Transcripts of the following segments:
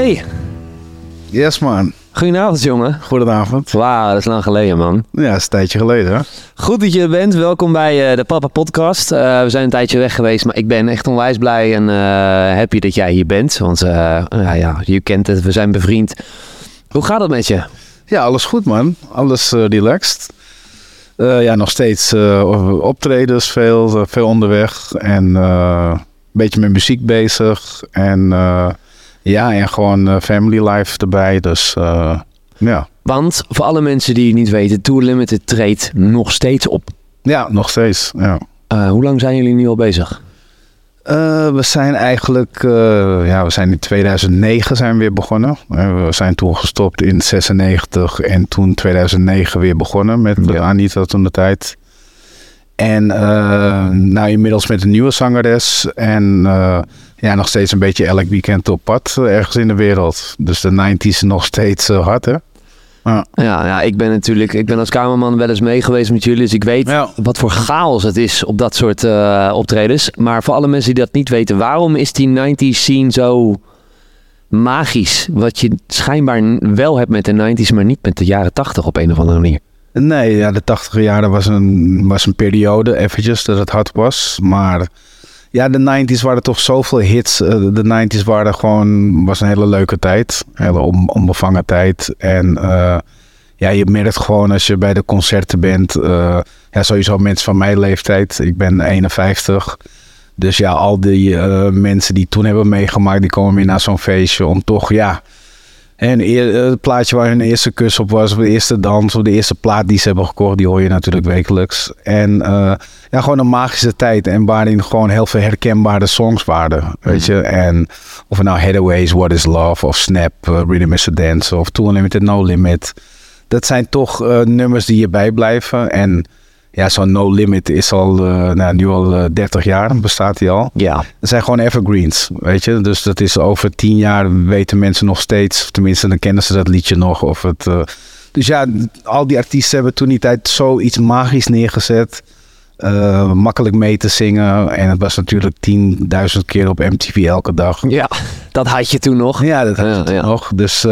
Hey, Yes, man. goedenavond jongen. Goedenavond. Wauw, dat is lang geleden man. Ja, dat is een tijdje geleden, hè? Goed dat je er bent. Welkom bij eh, de Papa Podcast. Eh, we zijn een tijdje weg geweest, maar ik ben echt onwijs blij en eh, happy dat jij hier bent. Want ja, ja, je kent het, we zijn bevriend. Hoe gaat het met je? Ja, alles goed, man. Alles relaxed. Ja, nog steeds optredens, veel, veel onderweg. En een beetje met muziek bezig. En ja, en gewoon family life erbij. Dus ja. Want voor alle mensen die het niet weten, Tour Limited treedt nog steeds op. Ja, nog steeds. Ja. Uh, hoe lang zijn jullie nu al bezig? Uh, we zijn eigenlijk, uh, ja, we zijn in 2009 zijn we weer begonnen. we zijn toen gestopt in 96 en toen 2009 weer begonnen met ja. Anita toen de tijd. En nou inmiddels met een nieuwe zangeres en ja, nog steeds een beetje elk weekend op pad ergens in de wereld. Dus de 90s nog steeds hard hè. Ja. ja. Ja, ik ben natuurlijk, ik ben als kamerman wel eens mee geweest met jullie, dus ik weet ja. wat voor chaos het is op dat soort uh, optredens. Maar voor alle mensen die dat niet weten, waarom is die 90s scene zo magisch? Wat je schijnbaar wel hebt met de 90s, maar niet met de jaren 80 op een of andere manier. Nee, ja, de 80 jaren was een, was een periode eventjes dat het hard was, maar ja, de 90s waren toch zoveel hits. De 90s waren gewoon, was een hele leuke tijd. Hele onbevangen tijd. En uh, ja, je merkt gewoon als je bij de concerten bent. Uh, ja, sowieso mensen van mijn leeftijd. Ik ben 51. Dus ja, al die mensen die toen hebben meegemaakt, die komen weer naar zo'n feestje om toch, ja. En het plaatje waar hun eerste kus op was, of de eerste dans, of de eerste plaat die ze hebben gekocht, die hoor je natuurlijk wekelijks. En uh, ja, gewoon een magische tijd. En waarin gewoon heel veel herkenbare songs waren. Weet je, en of het nou Headaways, What is Love, of Snap, uh, Rhythm is a Dance, of Too Unlimited, No Limit. Dat zijn toch uh, nummers die je bijblijven. En ja, zo'n No Limit is al, uh, nou, nu al uh, 30 jaar, bestaat hij al. Ja. Dat zijn gewoon evergreens, weet je. Dus dat is over 10 jaar weten mensen nog steeds, of tenminste dan kennen ze dat liedje nog. Of het, uh, dus ja, al die artiesten hebben toen die tijd zoiets magisch neergezet. Makkelijk mee te zingen. En het was natuurlijk 10.000 keer op MTV elke dag. Ja, dat had je toen nog. Ja, dat had Ja, je toen ja. nog. Dus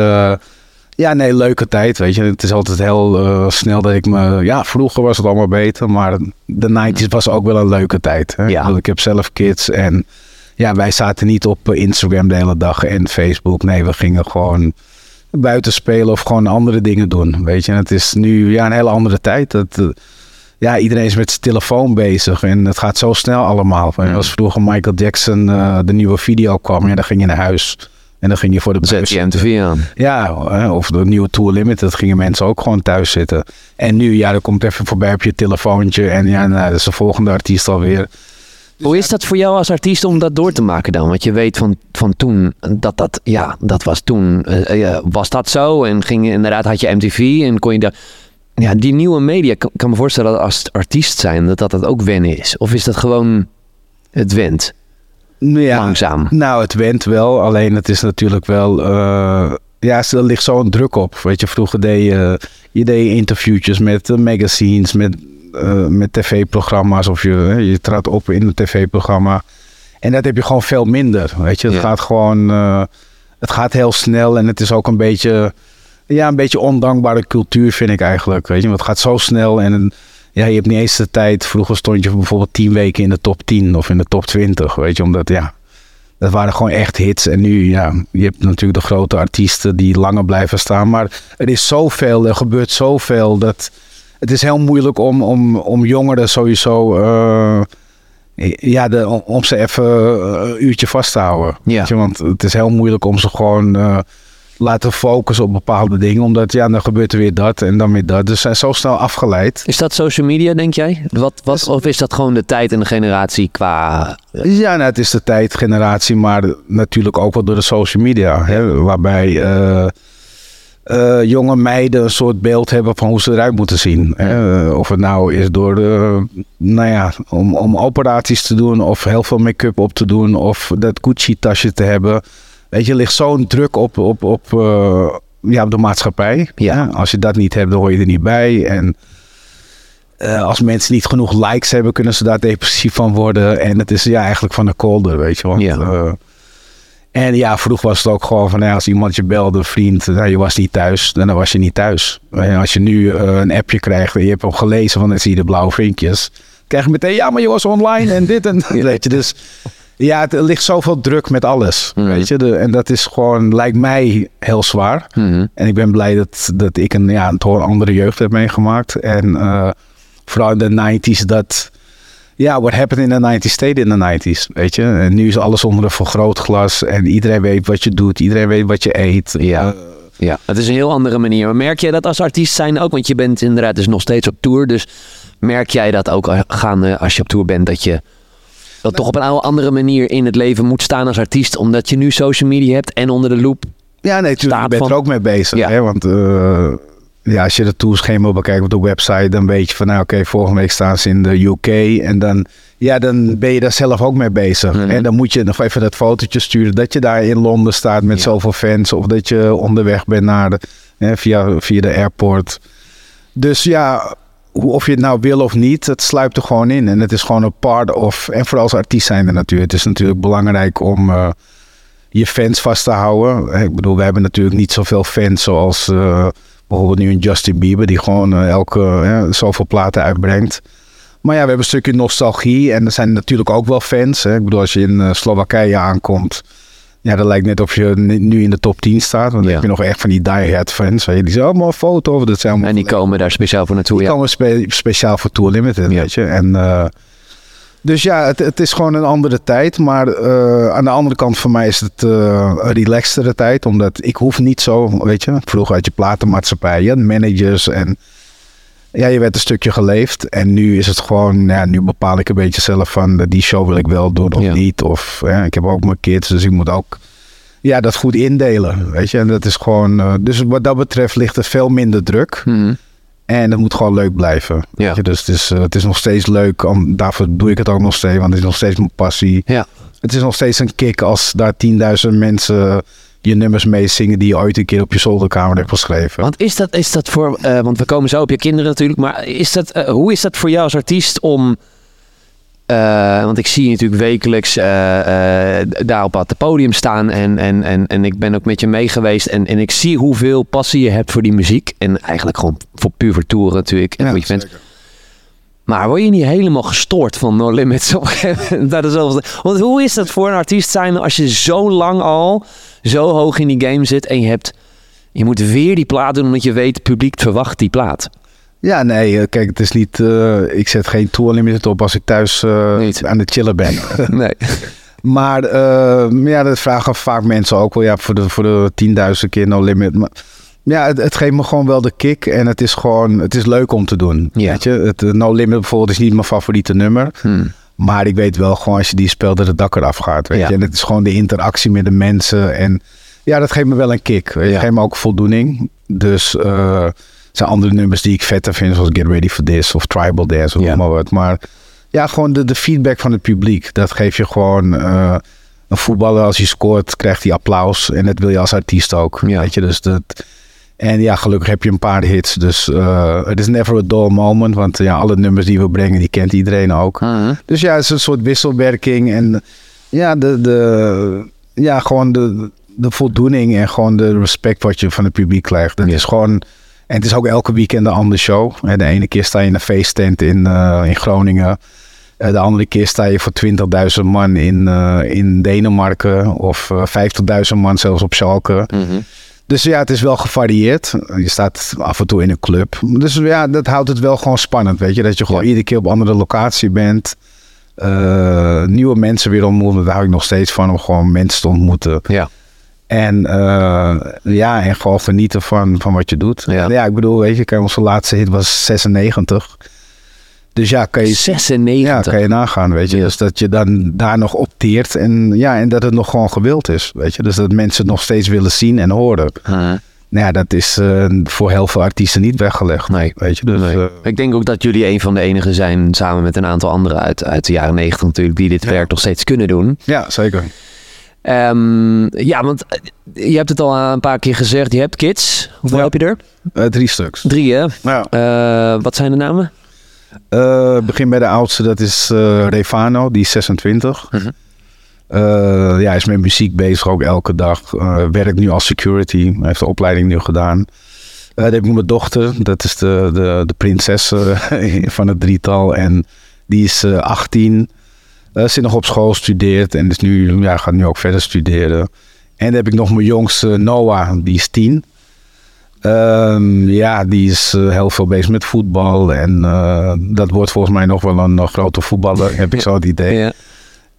ja, nee, leuke tijd, weet je. Het is altijd heel uh, snel dat ik me... Ja, vroeger was het allemaal beter, maar de 90s was ook wel een leuke tijd. Hè? Ja. Ik heb zelf kids en ja, wij zaten niet op Instagram de hele dag en Facebook. Nee, we gingen gewoon buiten spelen of gewoon andere dingen doen, weet je. En het is nu ja, een hele andere tijd. Dat, uh, ja, iedereen is met zijn telefoon bezig en het gaat zo snel allemaal. Mm. Als vroeger Michael Jackson uh, de nieuwe video kwam, ja, dan ging je naar huis. En dan ging je voor de Zet je MTV aan. Ja, of de nieuwe Tour Limited gingen mensen ook gewoon thuis zitten. En nu, ja, er komt even voorbij op je telefoontje. En ja, nou, dat is de volgende artiest alweer. Hoe is dat voor jou als artiest om dat door te maken dan? Want je weet van, van toen, dat dat, ja, dat was toen, uh, uh, was dat zo? En ging, inderdaad had je MTV en kon je daar... Ja, die nieuwe media, kan, kan me voorstellen dat als artiest zijn, dat dat, dat ook wennen is. Of is dat gewoon het went? Ja, Langzaam. Nou, het went wel. Alleen het is natuurlijk wel... Uh, ja, er ligt zo'n druk op. Weet je, vroeger deed je, je deed interviewtjes met uh, magazines, met, uh, met tv-programma's. Of je, je trad op in een tv-programma. En dat heb je gewoon veel minder. Weet je, het Ja. gaat gewoon... het gaat heel snel en het is ook een beetje... Ja, een beetje ondankbare cultuur vind ik eigenlijk. Weet je, want het gaat zo snel en... Ja, je hebt niet eens de tijd. Vroeger stond je bijvoorbeeld tien weken in de top 10 of in de top 20. Weet je, omdat ja, dat waren gewoon echt hits. En nu, ja, je hebt natuurlijk de grote artiesten die langer blijven staan. Maar er is zoveel, er gebeurt zoveel. Dat het is heel moeilijk om, om, om jongeren sowieso. Uh, ja, de, om, om, ze even een uurtje vast te houden. Ja. Weet je, want het is heel moeilijk om ze gewoon. Uh, laten focussen op bepaalde dingen. Omdat ja, dan gebeurt er weer dat en dan weer dat. Dus zijn zo snel afgeleid. Is dat social media, denk jij? Wat, wat, of is dat gewoon de tijd en de generatie qua... Ja, nou, het is de tijdgeneratie, maar natuurlijk ook wel door de social media. Hè, waarbij uh, uh, jonge meiden een soort beeld hebben van hoe ze eruit moeten zien. Hè. Of het nou is door, de, nou ja, om, om operaties te doen of heel veel make-up op te doen of dat Gucci-tasje te hebben. Weet je, er ligt zo'n druk op, op, op, uh, ja, op de maatschappij. Ja. Als je dat niet hebt, dan hoor je er niet bij. En uh, als mensen niet genoeg likes hebben, kunnen ze daar depressief van worden. En het is ja, eigenlijk van de kolder, weet je. Want, ja. uh, En ja, vroeger was het ook gewoon van, ja, als iemand je belde, vriend, nou, je was niet thuis, dan was je niet thuis. En als je nu een appje krijgt en je hebt hem gelezen van, dan zie je de blauwe vinkjes. krijg je meteen, ja, maar je was online en dit en dat. Weet je, dus ja, het, er ligt zoveel druk met alles. Mhm. Weet je, de, en dat is gewoon, lijkt mij heel zwaar. Mhm. En ik ben blij dat, dat ik een, ja, een andere jeugd heb meegemaakt. En uh, vooral in de 90s dat. Ja, what happened in the 90s stayed in the 90s, weet je. En nu is alles onder een vergrootglas en iedereen weet wat je doet, iedereen weet wat je eet. Ja. Uh, ja, het is een heel andere manier. Maar merk jij dat als artiest zijn ook? Want je bent inderdaad dus nog steeds op tour. Dus merk jij dat ook gaan als je op tour bent, dat je dat toch op een andere manier in het leven moet staan als artiest, omdat je nu social media hebt en onder de loop. Ja, nee, natuurlijk. Ik ben er ook mee bezig. Hè? Want uh, ja, als je de tourschema bekijkt op de website, dan weet je van nou oké, volgende week staan ze in de UK. En dan, ja, dan ben je daar zelf ook mee bezig. En dan moet je nog even dat fotootje sturen dat je daar in Londen staat met zoveel fans. Of dat je onderweg bent naar de, hè, via, via de airport. Dus ja, of je het nou wil of niet, het sluipt er gewoon in. En het is gewoon een part of. En vooral als artiest zijn er natuurlijk. Het is natuurlijk belangrijk om uh, je fans vast te houden. Ik bedoel, we hebben natuurlijk niet zoveel fans zoals uh, bijvoorbeeld nu een Justin Bieber, die gewoon uh, elke zoveel platen uitbrengt. Maar ja, we hebben een stukje nostalgie. En er zijn natuurlijk ook wel fans. Hè. Ik bedoel, als je in Slowakije aankomt ja, dat lijkt net of je nu in de top 10 staat. Want dan heb je nog echt van die diehard fans. Die zeggen allemaal een foto. Dat zijn en die komen daar speciaal voor naartoe. Die ja. komen speciaal voor Tour Limited, weet je. En, uh, dus ja, het, het, is gewoon een andere tijd. Maar uh, aan de andere kant voor mij is het uh, een relaxtere tijd. Omdat ik hoef niet zo, weet je. Vroeger had je platenmaatschappij, je managers en ja, je werd een stukje geleefd. En nu is het gewoon, ja, nu bepaal ik een beetje zelf van die show wil ik wel doen of niet. Of ja, ik heb ook mijn kids, dus ik moet ook ja, dat goed indelen. Weet je, en dat is gewoon. Uh, dus wat dat betreft ligt er veel minder druk. Mhm. En het moet gewoon leuk blijven. Ja. Je, dus het is, uh, het is nog steeds leuk. Om, daarvoor doe ik het ook nog steeds, want het is nog steeds mijn passie. Ja. Het is nog steeds een kick als daar 10.000 mensen je nummers meezingen die je ooit een keer op je zolderkamer hebt geschreven. Want is dat, is dat voor, uh, want we komen zo op je kinderen natuurlijk, maar is dat, uh, hoe is dat voor jou als artiest om, uh, want ik zie je natuurlijk wekelijks daar op het podium staan en, en, en, en ik ben ook met je mee geweest en, en ik zie hoeveel passie je hebt voor die muziek en eigenlijk gewoon voor puur voor toeren natuurlijk en ja, je bent. Maar word je niet helemaal gestoord van No Limits? dat is Want hoe is dat voor een artiest zijn als je zo lang al zo hoog in die game zit en je hebt... Je moet weer die plaat doen omdat je weet, het publiek verwacht die plaat. Ja, nee, eh, kijk, het is niet... Uh, ik zet geen tour limit op als ik thuis uh, aan het chillen ben. nee. maar uh, ja, dat vragen vaak mensen ook wel. Ja, voor de, voor de tienduizend keer no limit. Maar ja, het, het, geeft me gewoon wel de kick. En het is gewoon, het is leuk om te doen. Ja. Weet je, het No Limit bijvoorbeeld is niet mijn favoriete nummer. Hmm. Maar ik weet wel gewoon als je die speelt dat het dak eraf gaat. Weet je? En het is gewoon de interactie met de mensen. En ja, dat geeft me wel een kick. Het geeft me ook voldoening. Dus uh, zijn andere nummers die ik vetter vind. Zoals Get Ready For This of Tribal Dance of ja. maar wat. Maar ja, gewoon de, de feedback van het publiek. Dat geeft je gewoon... Uh, een voetballer als hij scoort krijgt hij applaus. En dat wil je als artiest ook. Weet je, dus dat en ja, gelukkig heb je een paar hits. Dus uh, het is never a dull moment. Want ja, alle nummers die we brengen, die kent iedereen ook. Mhm. Dus ja, het is een soort wisselwerking. En ja, de, de, ja gewoon de, de voldoening en gewoon de respect wat je van het publiek krijgt. Dat is gewoon... En het is ook elke weekend een andere show. De ene keer sta je in een feesttent in, uh, in Groningen. Uh, de andere keer sta je voor 20.000 man in, uh, in Denemarken. Of 50.000 man zelfs op Schalke. Mm dus ja, het is wel gevarieerd. Je staat af en toe in een club. Dus ja, dat houdt het wel gewoon spannend, weet je. Dat je gewoon iedere keer op een andere locatie bent. Uh, nieuwe mensen weer ontmoeten. Daar hou ik nog steeds van om gewoon mensen te ontmoeten. Ja. En uh, ja, en gewoon genieten van, van wat je doet. Ja. ja, ik bedoel, weet je, onze laatste hit was 96. Dus ja, kan je, 96. Ja, kan je nagaan, weet je. Dus dat je dan daar nog opteert en, ja, en dat het nog gewoon gewild is, weet je. Dus dat mensen het nog steeds willen zien en horen. Nou ja, dat is uh, voor heel veel artiesten niet weggelegd. Nee. Weet je, dus, nee. uh, ik denk ook dat jullie een van de enigen zijn, samen met een aantal anderen uit, uit de jaren negentig natuurlijk, die dit werk nog steeds kunnen doen. Ja, zeker. Um, ja, want eh, je hebt het al een paar keer gezegd, je hebt kids. Hoeveel ja. heb je er? drie stuks. Drie, hè? Ja. wat zijn de namen? Uh, begin bij de oudste, dat is uh, Refano, die is 26. Mm ja, is met muziek bezig ook elke dag. werkt nu als security. Hij heeft de opleiding nu gedaan. dan heb ik mijn dochter. Dat is de, de, de prinses van het drietal. En die is 18. zit nog op school, studeert. En is nu, ja, gaat nu ook verder studeren. En dan heb ik nog mijn jongste Noah. Die is 10. Um, ja, die is uh, heel veel bezig met voetbal. En uh, dat wordt volgens mij nog wel een, grote voetballer, heb ik zo het idee. Ja.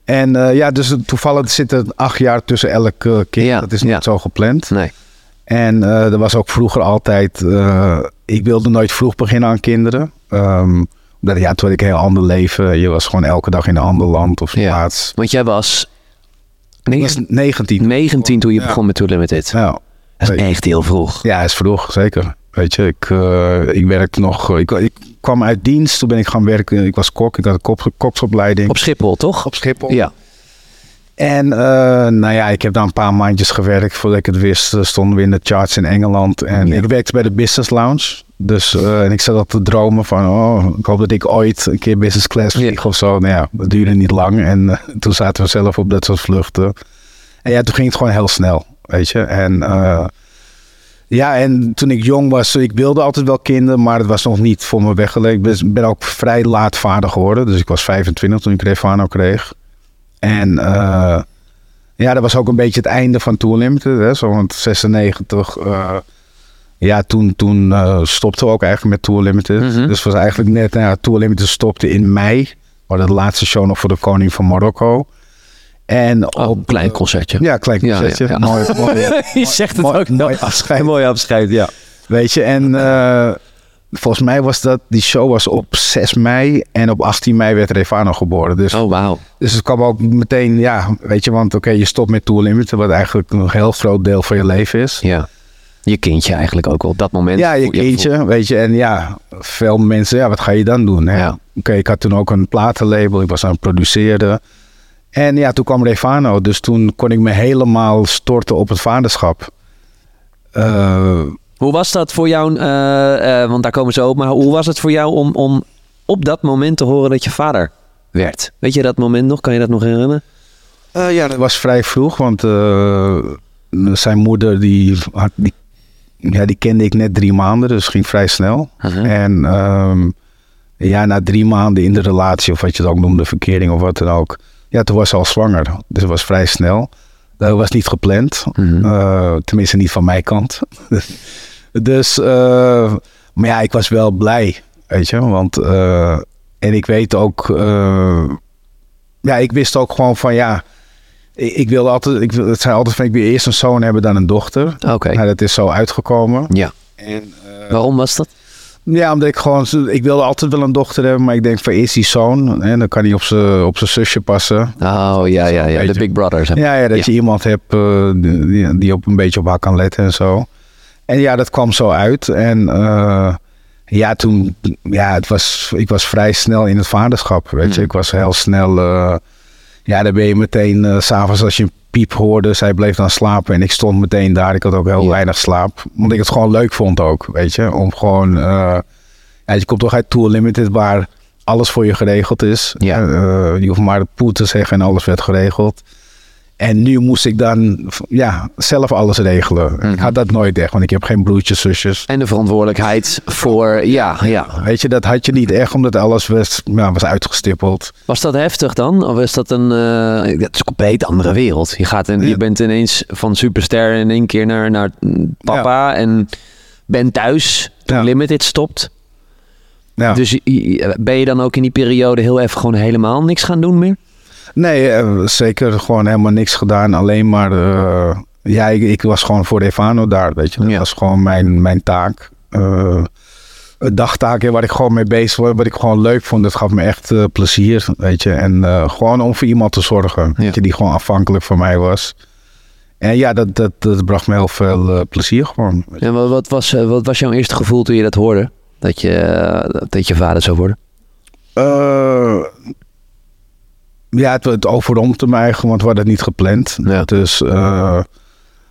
En uh, ja, dus toevallig zit er acht jaar tussen elk kind. Ja, dat is niet zo gepland. Nee. En er was ook vroeger altijd... ik wilde nooit vroeg beginnen aan kinderen. Um, omdat ja, toen had ik een heel ander leven. Je was gewoon elke dag in een ander land of plaats. Want jij was... 19. 19 toen je begon met Too Limited. Ja. Dat is echt heel vroeg. Ja, is vroeg, zeker. Weet je, ik, uh, ik werkte nog. Ik, ik, kwam uit dienst, toen ben ik gaan werken. Ik was kok, ik had een kop, koksopleiding. Op Schiphol, toch? Op Schiphol. Ja. En uh, nou ja, ik heb daar een paar maandjes gewerkt. Voordat ik het wist, eh, stonden we in de charts in Engeland. En ik werkte bij de Business Lounge. Dus uh, en ik zat al te dromen van, oh, ik hoop dat ik ooit een keer business class vlieg of zo. Nou ja, dat duurde niet lang. En toen zaten we zelf op dat soort vluchten. En ja, toen ging het gewoon heel snel. Weet je, en uh, ja, en toen ik jong was, ik wilde altijd wel kinderen, maar het was nog niet voor me weggelegd. Ik ben, ook vrij laat vader geworden, dus ik was 25 toen ik Refano kreeg. En uh, ja, dat was ook een beetje het einde van Tour Limited, hè, zo want 96. Uh, ja, toen, toen uh, stopten we ook eigenlijk met Tour Limited. Mm -hmm. Dus was eigenlijk net, nou ja, Tour Limited stopte in mei. We hadden de laatste show nog voor de koning van Marokko. En oh, op, klein concertje. Ja, klein concertje. Ja, ja. Mooi, mooi, Je zegt het ook mooi afscheid. mooi afscheid, ja. Weet je, en uh, volgens mij was dat, die show was op 6 mei en op 18 mei werd Revano geboren. Dus, oh, wauw. Dus het kwam ook meteen, ja, weet je, want oké, okay, je stopt met Tour Limit, wat eigenlijk een heel groot deel van je leven is. Ja. Je kindje eigenlijk ook op dat moment. Ja, je kindje, weet je. En ja, veel mensen, ja, wat ga je dan doen? Ja. Oké, okay, ik had toen ook een platenlabel, ik was aan het produceren. En ja, toen kwam Refano. Dus toen kon ik me helemaal storten op het vaderschap. Uh, hoe was dat voor jou? Uh, uh, want daar komen ze op. Maar hoe was het voor jou om, om op dat moment te horen dat je vader werd? Weet je dat moment nog? Kan je dat nog herinneren? ja, dat was vrij vroeg. Want zijn moeder, die, had, die, ja, die kende ik net drie maanden. Dus ging vrij snel. -huh. En um, ja, na drie maanden in de relatie, of wat je het ook noemde, verkering of wat dan ook ja, toen was ze al zwanger. Dus het was vrij snel. Dat was niet gepland. Mhm. Eh, tenminste, niet van mijn kant. dus, uh, maar ja, ik was wel blij. Weet je, want. Uh, en ik weet ook. ja, ik wist ook gewoon van ja. Ik, ik wilde altijd. Ik, het zijn altijd van ik wil eerst een zoon hebben dan een dochter. Oké. Nou, dat is zo uitgekomen. Ja. En, Waarom was dat? Ja, omdat ik gewoon, ik wilde altijd wel een dochter hebben, maar ik denk van eerst die zoon, en dan kan hij op zijn op zusje passen. Oh ja, ja, ja, de Big Brothers. Ja, ja, dat je iemand hebt uh, die, die, op een beetje op haar kan letten en zo. En ja, dat kwam zo uit. En uh, ja, toen, ja, het was, ik was vrij snel in het vaderschap, weet je. Hmm. Ik was heel snel, uh, ja, dan ben je meteen, s s'avonds als je een piep hoorde, zij bleef dan slapen en ik stond meteen daar. Ik had ook heel weinig slaap, omdat ik het gewoon leuk vond ook, weet je. Om gewoon, uh, ja, je komt toch uit Tour Limited waar alles voor je geregeld is. Ja. Uh, je hoeft maar de poet te zeggen en alles werd geregeld. En nu moest ik dan ja, zelf alles regelen. Ik mhm. had dat nooit echt, want ik heb geen broertjes, zusjes. En de verantwoordelijkheid voor, ja, ja. Weet je, dat had je niet echt, omdat alles was, ja, was uitgestippeld. Was dat heftig dan? Of is dat een, uh, dat is een compleet andere wereld. Je, gaat en, je bent ineens van superster in één keer naar, naar papa en bent thuis toen Limited stopt. Ja. Dus ben je dan ook in die periode heel even gewoon helemaal niks gaan doen meer? Nee, eh, zeker gewoon helemaal niks gedaan. Alleen maar, uh, ja, ik, was gewoon voor Evano daar, weet je. Dat was gewoon mijn, mijn taak. Uh, dagtaak waar ik gewoon mee bezig was, wat ik gewoon leuk vond. Dat gaf me echt plezier, weet je. En gewoon om voor iemand te zorgen, ja. je, die gewoon afhankelijk van mij was. En ja, dat, dat, dat bracht me heel veel plezier gewoon. En wat was, wat was jouw eerste gevoel toen je dat hoorde? Dat je, dat je vader zou worden? Ja, het, het overrompte mij gewoon, want we hadden het niet gepland. Ja. Dus, uh,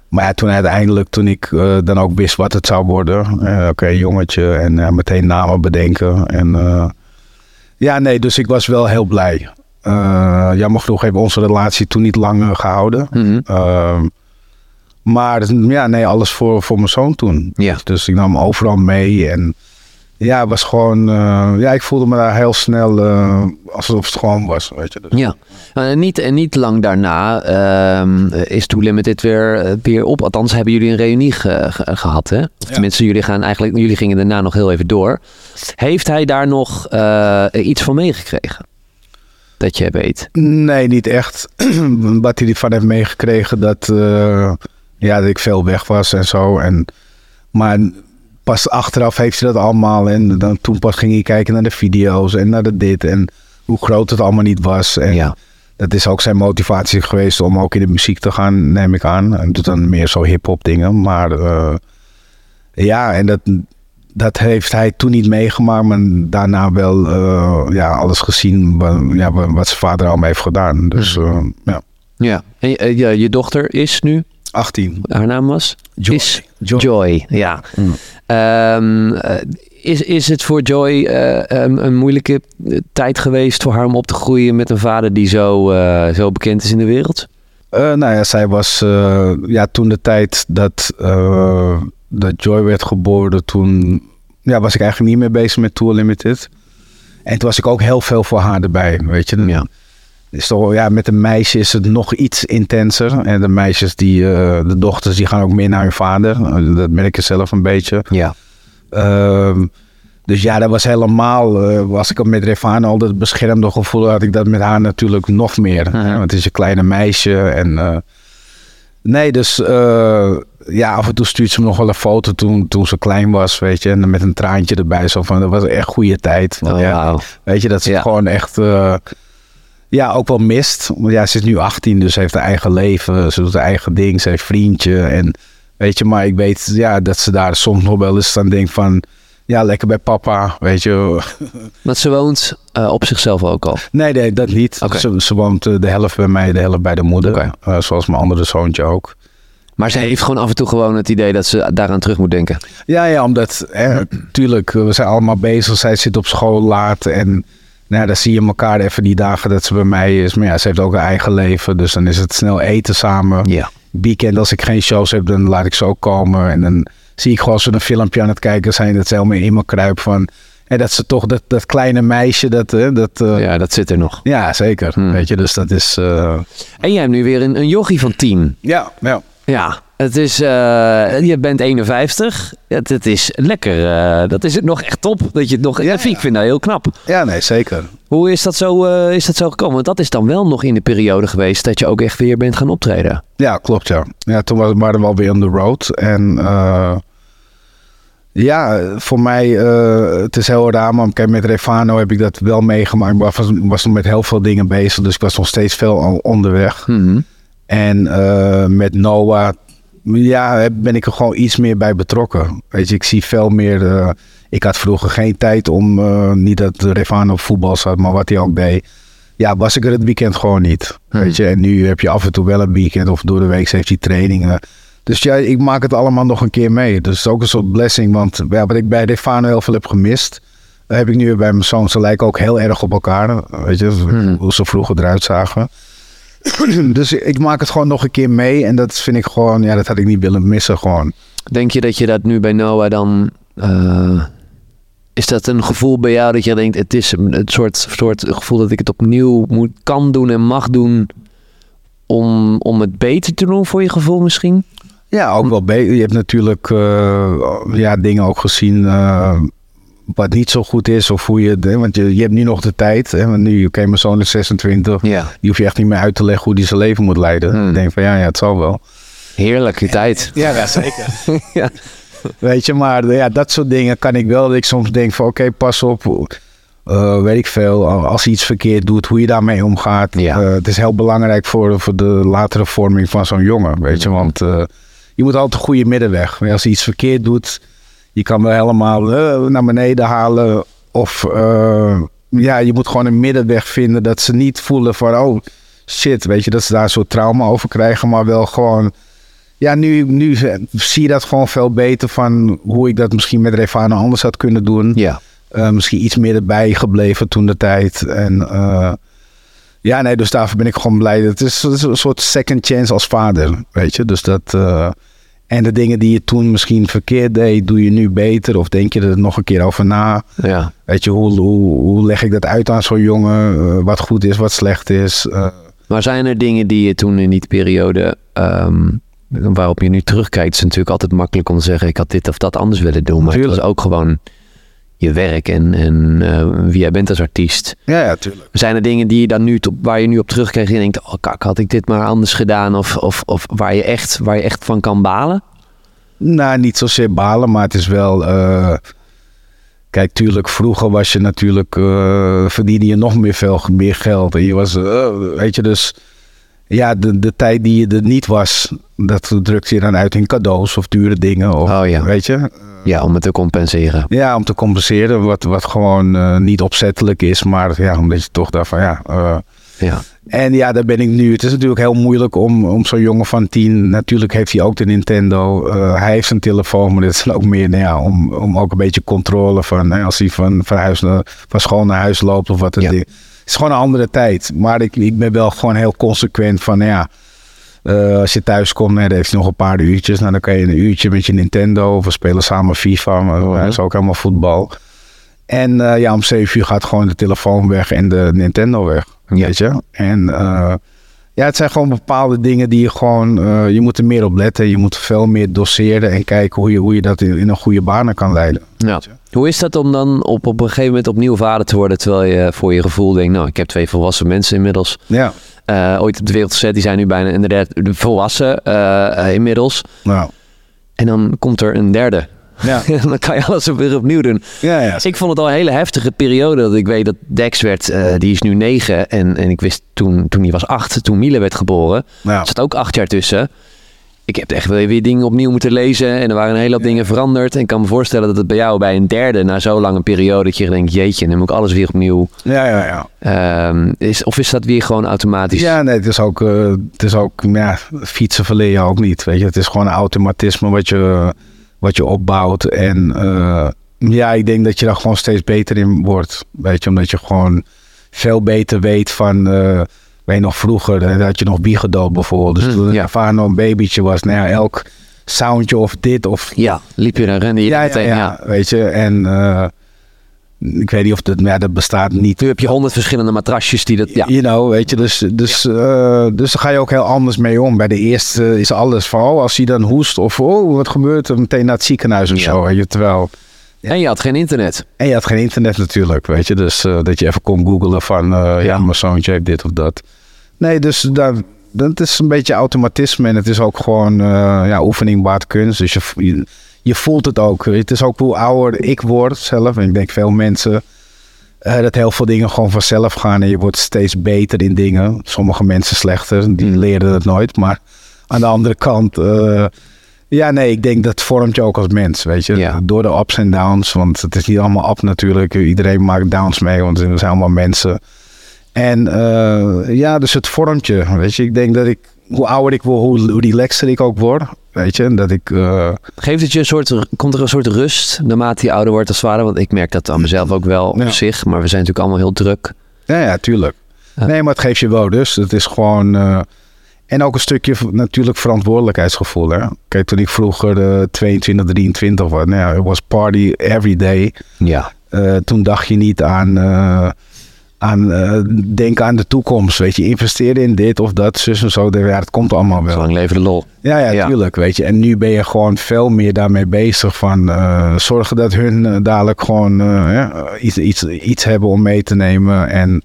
maar ja, toen uiteindelijk, toen ik uh, dan ook wist wat het zou worden. Uh, Oké, okay, jongetje en meteen namen bedenken. En ja, nee, dus ik was wel heel blij. jammer genoeg hebben onze relatie toen niet lang gehouden. Mhm. Ehm, maar ja, nee, alles voor, voor mijn zoon toen. Ja. Dus ik nam hem overal mee. En ja, het was gewoon. eh, ja, ik voelde me daar heel snel uh, alsof het gewoon was. Weet je. Dus. Ja, en niet, en niet lang daarna ehm, is Too Limited weer, weer op. Althans, hebben jullie een reunie ge, ge, gehad, hè? Of Ja. tenminste, jullie, gaan eigenlijk, jullie gingen daarna nog heel even door. Heeft hij daar nog eh, iets van meegekregen? Dat je weet. Nee, niet echt. Wat hij ervan heeft meegekregen dat, eh, ja, dat ik veel weg was en zo. En, maar pas achteraf heeft hij dat allemaal. En dan, toen pas ging hij kijken naar de video's en naar de dit. En hoe groot het allemaal niet was. En Ja. dat is ook zijn motivatie geweest om ook in de muziek te gaan, neem ik aan. En doet dan meer zo hip-hop dingen. Maar eh, ja, en dat, dat heeft hij toen niet meegemaakt, maar daarna wel eh, ja, alles gezien wat, ja, wat zijn vader allemaal heeft gedaan. Dus eh, ja, Ja. En je, je, je dochter is nu, 18. haar naam was? Joy. Is Joy. Joy, ja. Mm. Ehm, eh, is, is het voor Joy eh, een, een moeilijke eh, tijd geweest voor haar om op te groeien met een vader die zo, zo bekend is in de wereld? Eh, nou ja, zij was ja, toen de tijd dat, dat Joy werd geboren, toen ja, was ik eigenlijk niet meer bezig met Tour Limited. En toen was ik ook heel veel voor haar erbij, weet je. Ja. Is toch, ja, met een meisje is het nog iets intenser. En de meisjes, die, eh, de dochters, die gaan ook meer naar hun vader. Eh, Dat merk je zelf een beetje. Ja. Ehm, dus ja, dat was helemaal, eh, was ik met Refano al dat beschermde gevoel, had ik dat met haar natuurlijk nog meer. Hè, Want het is een kleine meisje en... nee, dus ja, af en toe stuurt ze me nog wel een foto toen, toen ze klein was, weet je. En met een traantje erbij, zo van, dat was echt goede tijd. Oh, ja. Weet je, dat ze Ja. gewoon echt... ja, ook wel mist. Want ja, ze is nu 18, dus ze heeft haar eigen leven. Ze doet haar eigen ding. Ze heeft vriendje. En weet je, maar ik weet ja, dat ze daar soms nog wel eens aan denkt van... Ja, lekker bij papa, weet je. Want ze woont eh, op zichzelf ook al. Nee, nee, dat niet. Ze, ze woont eh, de helft bij mij, de helft bij de moeder. Eh, zoals mijn andere zoontje ook. Maar ze heeft gewoon af en toe gewoon het idee dat ze daaraan terug moet denken. Ja, ja, omdat, hè, tuurlijk, we zijn allemaal bezig. Zij zit op school laat en nou, ja, dan zie je elkaar even die dagen dat ze bij mij is. Maar ja, ze heeft ook een eigen leven, dus dan is het snel eten samen. Ja. Weekend, als ik geen shows heb, dan laat ik ze ook komen. En dan zie ik gewoon een filmpje aan het kijken zijn, dat ze helemaal in me kruip van... En dat ze toch, dat, dat kleine meisje, dat... dat eh, ja. Ja, dat zit er nog. zeker. Hmm. Weet je, dus dat is... eh, En jij hebt nu weer een, een jochie van 10. ja, ja. Ja, het is, eh, je bent 51. Het, het is lekker. eh, dat is het nog echt top. Dat je het nog, Ja, ik vind dat heel knap. Ja, nee, zeker. Hoe is dat, zo, eh, is dat zo gekomen? Want dat is dan wel nog in de periode geweest dat je ook echt weer bent gaan optreden. Ja, klopt ja. Ja, toen waren we alweer on the road. En ja, voor mij, het is heel raar, maar met Refano heb ik dat wel meegemaakt. Ik was, was nog met heel veel dingen bezig, dus ik was nog steeds veel onderweg. Mhm. En met Noah, ja, ben ik er gewoon iets meer bij betrokken. Weet je, ik zie veel meer. eh, ik had vroeger geen tijd om, eh, niet dat Refano op voetbal zat, maar wat hij ook deed. Ja, was ik er het weekend gewoon niet. Hmm. Weet je, en nu heb je af en toe wel een weekend of door de week heeft hij trainingen. Dus ja, ik maak het allemaal nog een keer mee. Dus het is ook een soort blessing, want ja, wat ik bij Refano heel veel heb gemist, heb ik nu weer bij mijn zoon. Ze lijken ook heel erg op elkaar. Weet je, Hmm. hoe ze vroeger eruit zagen. Dus ik maak het gewoon nog een keer mee. En dat vind ik gewoon, ja, dat had ik niet willen missen gewoon. Denk je dat je dat nu bij Noah dan... eh, is dat een gevoel bij jou dat je denkt... het is een het soort, soort gevoel dat ik het opnieuw moet, kan doen en mag doen... Om, om het beter te doen voor je gevoel misschien? Ja, ook wel beter. Je hebt natuurlijk eh, ja, dingen ook gezien eh, wat niet zo goed is. Of hoe je, het- want je, je hebt nu nog de tijd. Hè, want nu, oké, mijn zoon is 26. Ja. Die hoef je echt niet meer uit te leggen hoe die zijn leven moet leiden. Hmm. Ik denk van ja, ja, het zal wel. Heerlijke tijd. Ja, zeker. Ja. Weet je, maar ja, dat soort dingen kan ik wel. Dat ik soms denk van oké, pas op. eh, weet ik veel. Als hij iets verkeerd doet, hoe je daarmee omgaat. Ja. Eh, het is heel belangrijk voor, voor de latere vorming van zo'n jongen. Weet je, want eh, je moet altijd een goede middenweg. Als hij iets verkeerd doet, je kan wel helemaal eh, naar beneden halen. Of eh, ja, je moet gewoon een middenweg vinden dat ze niet voelen van oh shit, weet je, dat ze daar een soort trauma over krijgen, maar wel gewoon. Ja, nu, nu zie je dat gewoon veel beter van hoe ik dat misschien met Refano anders had kunnen doen. Ja. Eh, misschien iets meer erbij gebleven toen de tijd. En Ja, nee, dus daarvoor ben ik gewoon blij. Het is, het is een soort second chance als vader, weet je. Dus dat... Uh, en de dingen die je toen misschien verkeerd deed, doe je nu beter? Of denk je er nog een keer over na? Ja. Weet je, hoe, hoe, hoe leg ik dat uit aan zo'n jongen? Uh, wat goed is, wat slecht is? Uh, maar zijn er dingen die je toen in die periode, um, waarop je nu terugkijkt, het is natuurlijk altijd makkelijk om te zeggen: ik had dit of dat anders willen doen. Maar Tuurlijk. het was ook gewoon je werk en, en uh, wie jij bent als artiest. Ja, ja, tuurlijk. Zijn er dingen die je dan nu, waar je nu op terugkijkt en je denkt: oh kak, had ik dit maar anders gedaan? Of, of, of waar, je echt, waar je echt van kan balen? Nou, niet zozeer balen, maar het is wel. Uh, kijk, tuurlijk, vroeger was je natuurlijk. Uh, verdiende je nog meer, veel, meer geld. En je was. weet je, dus. Ja, de, de tijd die je er niet was, dat drukte je dan uit in cadeaus of dure dingen. Of, oh ja. Weet je? Ja, om het te compenseren. Ja, om te compenseren. Wat, wat gewoon uh, niet opzettelijk is. Maar ja, omdat je toch daarvan, ja... Uh, ja. En ja, daar ben ik nu. Het is natuurlijk heel moeilijk om, om zo'n jongen van tien. Natuurlijk heeft hij ook de Nintendo. Uh, hij heeft een telefoon, maar dit is ook meer nou ja, om, om ook een beetje controle van. Hè, als hij van, van, huis naar, van school naar huis loopt of wat. Ja. het is gewoon een andere tijd. Maar ik, ik ben wel gewoon heel consequent van ja. Uh, als je thuis komt, dan heeft hij nog een paar uurtjes. Nou, dan kan je een uurtje met je Nintendo. Of we spelen samen FIFA. Maar dat is ook helemaal voetbal. En uh, ja, om 7 uur gaat gewoon de telefoon weg en de Nintendo weg. Weet je? En uh, ja, het zijn gewoon bepaalde dingen die je gewoon... je moet er meer op letten. Je moet veel meer doseren en kijken hoe je, hoe je dat in, in een goede banen kan leiden. Ja. Hoe is dat om dan op, op een gegeven moment opnieuw vader te worden... terwijl je voor je gevoel denkt... nou, ik heb twee volwassen mensen inmiddels. Ja uh, ooit op de wereld gezet. Die zijn nu bijna inderdaad volwassen uh, inmiddels. Nou. En dan komt er een derde. Ja. dan kan je alles weer opnieuw doen. Ja, ja. ik vond het al een hele heftige periode. Dat ik weet dat Dex werd, uh, die is nu negen. En, en ik wist toen, toen hij was acht, toen Miele werd geboren. Ja. Er zat ook acht jaar tussen ik heb echt weer, weer dingen opnieuw moeten lezen. En er waren een hele hoop dingen veranderd. En ik kan me voorstellen dat het bij jou bij een derde, na zo'n lange periode, dat je denkt, jeetje, dan moet ik alles weer opnieuw. Ja, ja, ja. Um, is, of is dat weer gewoon automatisch? Ja, nee, het is ook, uh, het is ook ja, fietsen verleer je ook niet. Weet je, het is gewoon een automatisme wat je, wat je opbouwt. En uh, ja, ik denk dat je daar gewoon steeds beter in wordt. Weet je, omdat je gewoon veel beter weet van. Uh, weet nog vroeger, had je nog biegedoop bijvoorbeeld. Dus mm, toen ja. ervaren nog een babytje was, nou ja, elk soundje of dit of... Ja, liep je dan rende je ja, meteen, ja, ja, weet je. En uh, ik weet niet of dat, ja, dat bestaat niet. Nu heb je honderd verschillende matrasjes die dat, ja. You know, weet je, dus, dus, uh, dus daar ga je ook heel anders mee om. Bij de eerste is alles van, oh, als hij dan hoest of, oh, wat gebeurt er, meteen naar het ziekenhuis of zo, weet je, terwijl... Ja. En je had geen internet. En je had geen internet natuurlijk, weet je. Dus uh, dat je even kon googlen van, uh, ja. mijn zoontje heeft dit of dat. Nee, dus daar, dat is een beetje automatisme en het is ook gewoon ja, oefening baart kunst. Dus je, je, voelt het ook. Het is ook hoe ouder ik word zelf. En ik denk veel mensen uh, dat heel veel dingen gewoon vanzelf gaan en je wordt steeds beter in dingen. Sommige mensen slechter, die mm. leren het nooit. Maar aan de andere kant, uh, ja, nee, ik denk dat vormt je ook als mens, weet je. Ja. Door de ups en downs, want het is niet allemaal up natuurlijk. Iedereen maakt downs mee, want we zijn allemaal mensen. En uh, ja, dus het vormtje, weet je. Ik denk dat ik, hoe ouder ik word, hoe, relaxer ik ook word. Weet je, dat ik... Uh... Geeft het je een soort, komt er een soort rust naarmate je ouder wordt als vader? Want ik merk dat aan mezelf ook wel op zich. Maar we zijn natuurlijk allemaal heel druk. Ja, ja, tuurlijk. Nee, maar het geeft je wel rust. Het is gewoon... Uh... En ook een stukje natuurlijk verantwoordelijkheidsgevoel. Hè? Kijk, toen ik vroeger uh, 22, 23 was, nou ja, it was party every day. Ja. Uh, toen dacht je niet aan aan uh, denken aan de toekomst. Weet je, investeren in dit of dat, zus en zo. Ja, dat komt allemaal wel. Zolang leven de lol. Ja, ja, tuurlijk. Weet je. En nu ben je gewoon veel meer daarmee bezig van uh, zorgen dat hun uh, dadelijk gewoon ja, iets, iets, iets hebben om mee te nemen. En,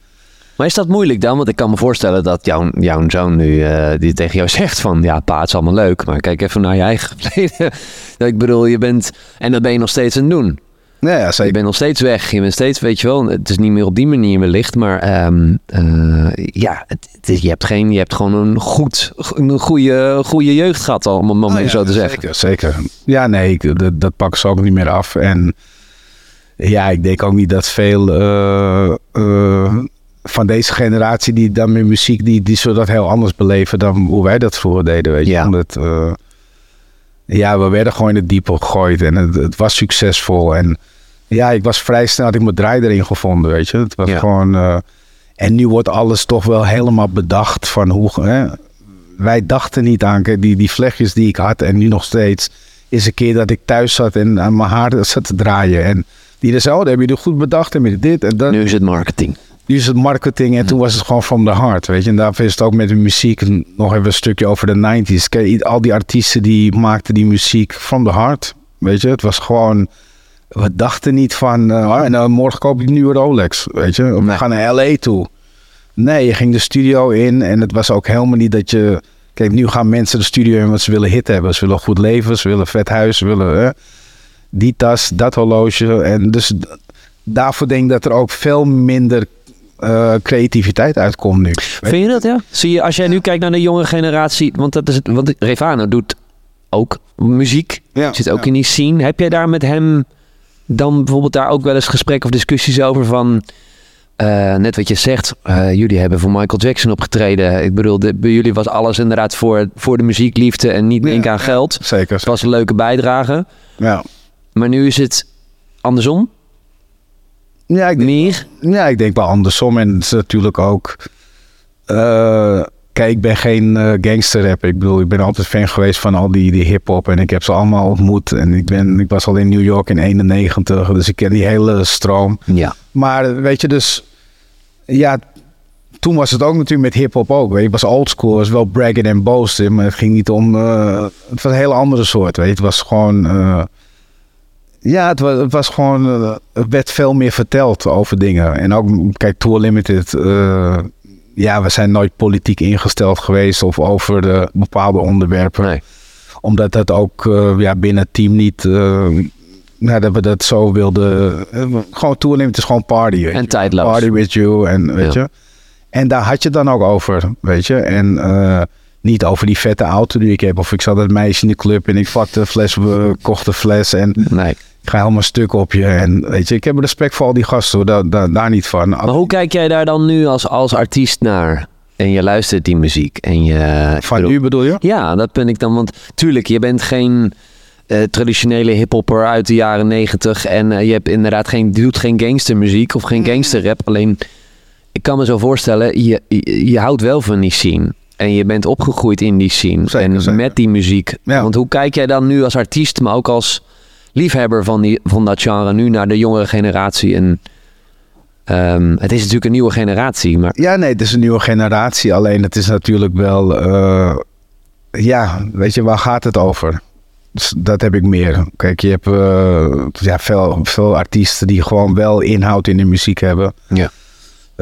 maar is dat moeilijk dan? Want ik kan me voorstellen dat jouw, jouw zoon nu die tegen jou zegt van... Ja, pa, het is allemaal leuk, maar kijk even naar je eigen verleden. ik bedoel, je bent... En dat ben je nog steeds aan het doen. Ja, ja, zeker. Je bent nog steeds weg. Je bent steeds, weet je wel, het is niet meer op die manier wellicht. Maar um, uh, ja, het, het, je, hebt geen, je hebt gewoon een, goed, een goede, goede jeugd gehad al, om het oh, ja, zo te zeggen. Zeker, zeker. Ja, nee, ik, dat, dat pakken ze ook niet meer af. En ja, ik denk ook niet dat veel uh, uh, van deze generatie die dan met muziek, die, die zullen dat heel anders beleven dan hoe wij dat vroeger deden, weet je. Ja. Omdat, ja, we werden gewoon in het diepe gegooid en het, het was succesvol en ja, ik was vrij snel, had ik mijn draai erin gevonden, weet je. Het was gewoon... Uh, En nu wordt alles toch wel helemaal bedacht van hoe... Hè, wij dachten niet aan die, die vlechtjes die ik had en nu nog steeds. Is een keer dat ik thuis zat en aan mijn haar zat te draaien. En die zei, oh, dat heb je goed bedacht en dit en dat. Nu is het marketing. Nu is het marketing en toen was het gewoon from the heart, weet je. En daarvoor is het ook met de muziek nog even een stukje over de 90s. Kijk, al die artiesten die maakten die muziek from the heart, weet je. Het was gewoon, we dachten niet van, uh, en, morgen koop ik een nieuwe Rolex, weet je. We gaan naar L.A. toe. Nee, je ging de studio in en het was ook helemaal niet dat je... Kijk, nu gaan mensen de studio in want ze willen hit hebben. Ze willen goed leven, ze willen vet huis, ze willen die tas, dat horloge. En dus daarvoor denk ik dat er ook veel minder uh, creativiteit uitkomt nu. Vind je dat, ja? Zie je, als jij nu kijkt naar de jonge generatie... Want, dat is het, want Revano doet ook muziek, ja, zit ook in die scene. Heb jij daar met hem dan bijvoorbeeld daar ook wel eens gesprekken of discussies over van... Uh, net wat je zegt, uh, jullie hebben voor Michael Jackson opgetreden. Ik bedoel, de, bij jullie was alles inderdaad voor, voor de muziekliefde en niet ja, aan geld. Zeker. Het was een leuke bijdrage. Ja. Maar nu is het andersom? Ja, ik denk, Meer? Ja, ik denk wel andersom. En het is natuurlijk ook... Uh, kijk, ik ben geen uh, gangsterrapper. Ik bedoel, ik ben altijd fan geweest van al die, die hip-hop. En ik heb ze allemaal ontmoet. En ik, ben, ik was al in New York in 91. Dus ik ken die hele stroom. Ja. Maar weet je, dus... Ja, toen was het ook natuurlijk met hip-hop ook. Weet je, het was old school. Het was wel braggen en boasten. Maar het ging niet om. Uh, het was een hele andere soort. Weet je, het was gewoon. Uh, ja, het was, het was gewoon. Er werd veel meer verteld over dingen. En ook, kijk, Tour Limited. Ja, we zijn nooit politiek ingesteld geweest. Of over de bepaalde onderwerpen. Nee. Omdat dat ook ja, binnen het team niet. nou, dat we dat zo wilden. gewoon Tour Limited is gewoon party. En tijdloos. Party with you. En weet ja. je. En daar had je het dan ook over, weet je. En niet over die vette auto die ik heb. Of ik zat het meisje in de club en ik vakte een fles, we kochten fles. En nee. Ik ga helemaal stuk op je. En weet je, ik heb respect voor al die gasten, daar, daar, daar niet van. Maar hoe kijk jij daar dan nu als, als artiest naar? En je luistert die muziek. En je, van bedoel, nu bedoel je? Ja, dat ben ik dan. Want tuurlijk, je bent geen... Uh, traditionele hiphopper uit de jaren negentig. En uh, je hebt inderdaad geen, doet geen gangstermuziek of geen gangsterrap. Alleen ik kan me zo voorstellen, je, je, je, houdt wel van die scene. En je bent opgegroeid in die scene. Zeker, en zeker. met die muziek. Ja. Want hoe kijk jij dan nu als artiest, maar ook als liefhebber van, die, van dat genre, nu naar de jongere generatie? En um, het is natuurlijk een nieuwe generatie. Maar... Ja, nee, het is een nieuwe generatie. Alleen het is natuurlijk wel. Uh, ja, weet je, waar gaat het over? Dus dat heb ik meer. Kijk, je hebt uh, ja, veel, veel artiesten die gewoon wel inhoud in de muziek hebben. Ja.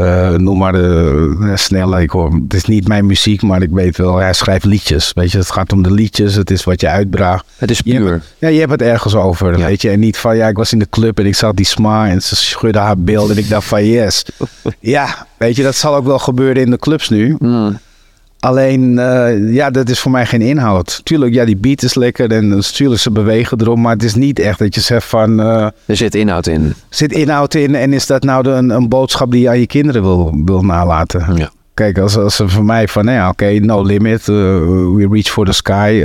Uh, noem maar de, snel, ik hoor, het is niet mijn muziek, maar ik weet wel, hij schrijft liedjes. Weet je, het gaat om de liedjes, het is wat je uitbraagt. Het is puur. Je hebt, ja, je hebt het ergens over, ja. weet je. En niet van, ja, ik was in de club en ik zag die sma en ze schudde haar beeld en ik dacht van, yes. ja, weet je, dat zal ook wel gebeuren in de clubs nu. Mm. Alleen, uh, ja, dat is voor mij geen inhoud. Tuurlijk, ja, die beat is lekker en natuurlijk ze bewegen erom, maar het is niet echt dat je zegt van... Uh, er zit inhoud in. Er zit inhoud in en is dat nou de, een, een, boodschap die je aan je kinderen wil, wil nalaten? Ja. Kijk, als, als ze voor mij van, nou ja, oké, okay, no limit, uh, we reach for the sky...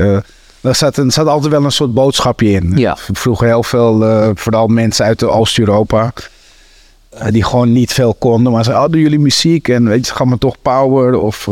er zat, er zat altijd wel een soort boodschapje in. Ja. Vroeger heel veel, vooral mensen uit Oost-Europa die gewoon niet veel konden, maar ze hadden oh, jullie muziek en weet je, gaan we toch power of...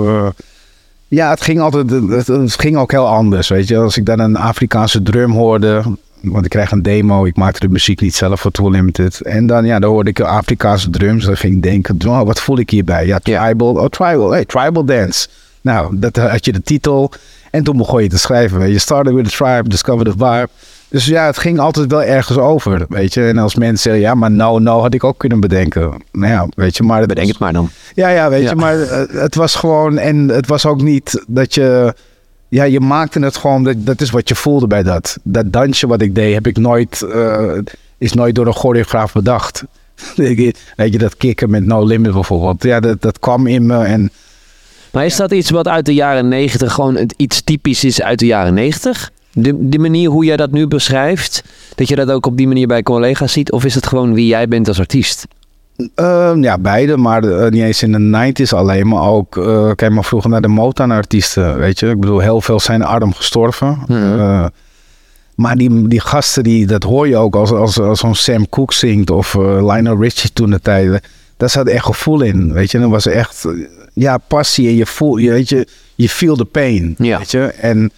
Ja, het ging altijd, het, het, ging ook heel anders, weet je. Als ik dan een Afrikaanse drum hoorde, want ik kreeg een demo, ik maakte de muziek niet zelf voor Tool Limited. En dan, ja, dan hoorde ik Afrikaanse drums, dan ging ik denken, oh, wat voel ik hierbij? Ja, tribal, oh, tribal, hey, tribal dance. Nou, dat had je de titel. En toen begon je te schrijven, weet je. Started with a tribe, discovered the vibe. Dus ja, het ging altijd wel ergens over, weet je. En als mensen zeggen, ja, maar nou, nou had ik ook kunnen bedenken. Nou ja, weet je, maar... Bedenk het maar dan. Ja, ja, weet ja. je, maar uh, het was gewoon... En het was ook niet dat je... Ja, je maakte het gewoon, dat, dat is wat je voelde bij dat. Dat dansje wat ik deed, heb ik nooit... Uh, is nooit door een choreograaf bedacht. weet je, dat kicken met No Limit bijvoorbeeld. Ja, dat, dat kwam in me en... Maar is dat iets wat uit de jaren negentig gewoon iets typisch is uit de jaren negentig? De, de manier hoe jij dat nu beschrijft, dat je dat ook op die manier bij collega's ziet? Of is het gewoon wie jij bent als artiest? Uh, ja, beide, maar uh, niet eens in de 90s alleen, maar ook, uh, kijk maar vroeger naar de Motown-artiesten, weet je. Ik bedoel, heel veel zijn arm gestorven. Mhm. maar die, die gasten, die, dat hoor je ook als, als, als zo'n Sam Cooke zingt of Lionel Richie toen de tijd. daar zat echt gevoel in, weet je. En was echt, ja, passie en je voel, je, weet je, je feel the pain, ja. weet je. En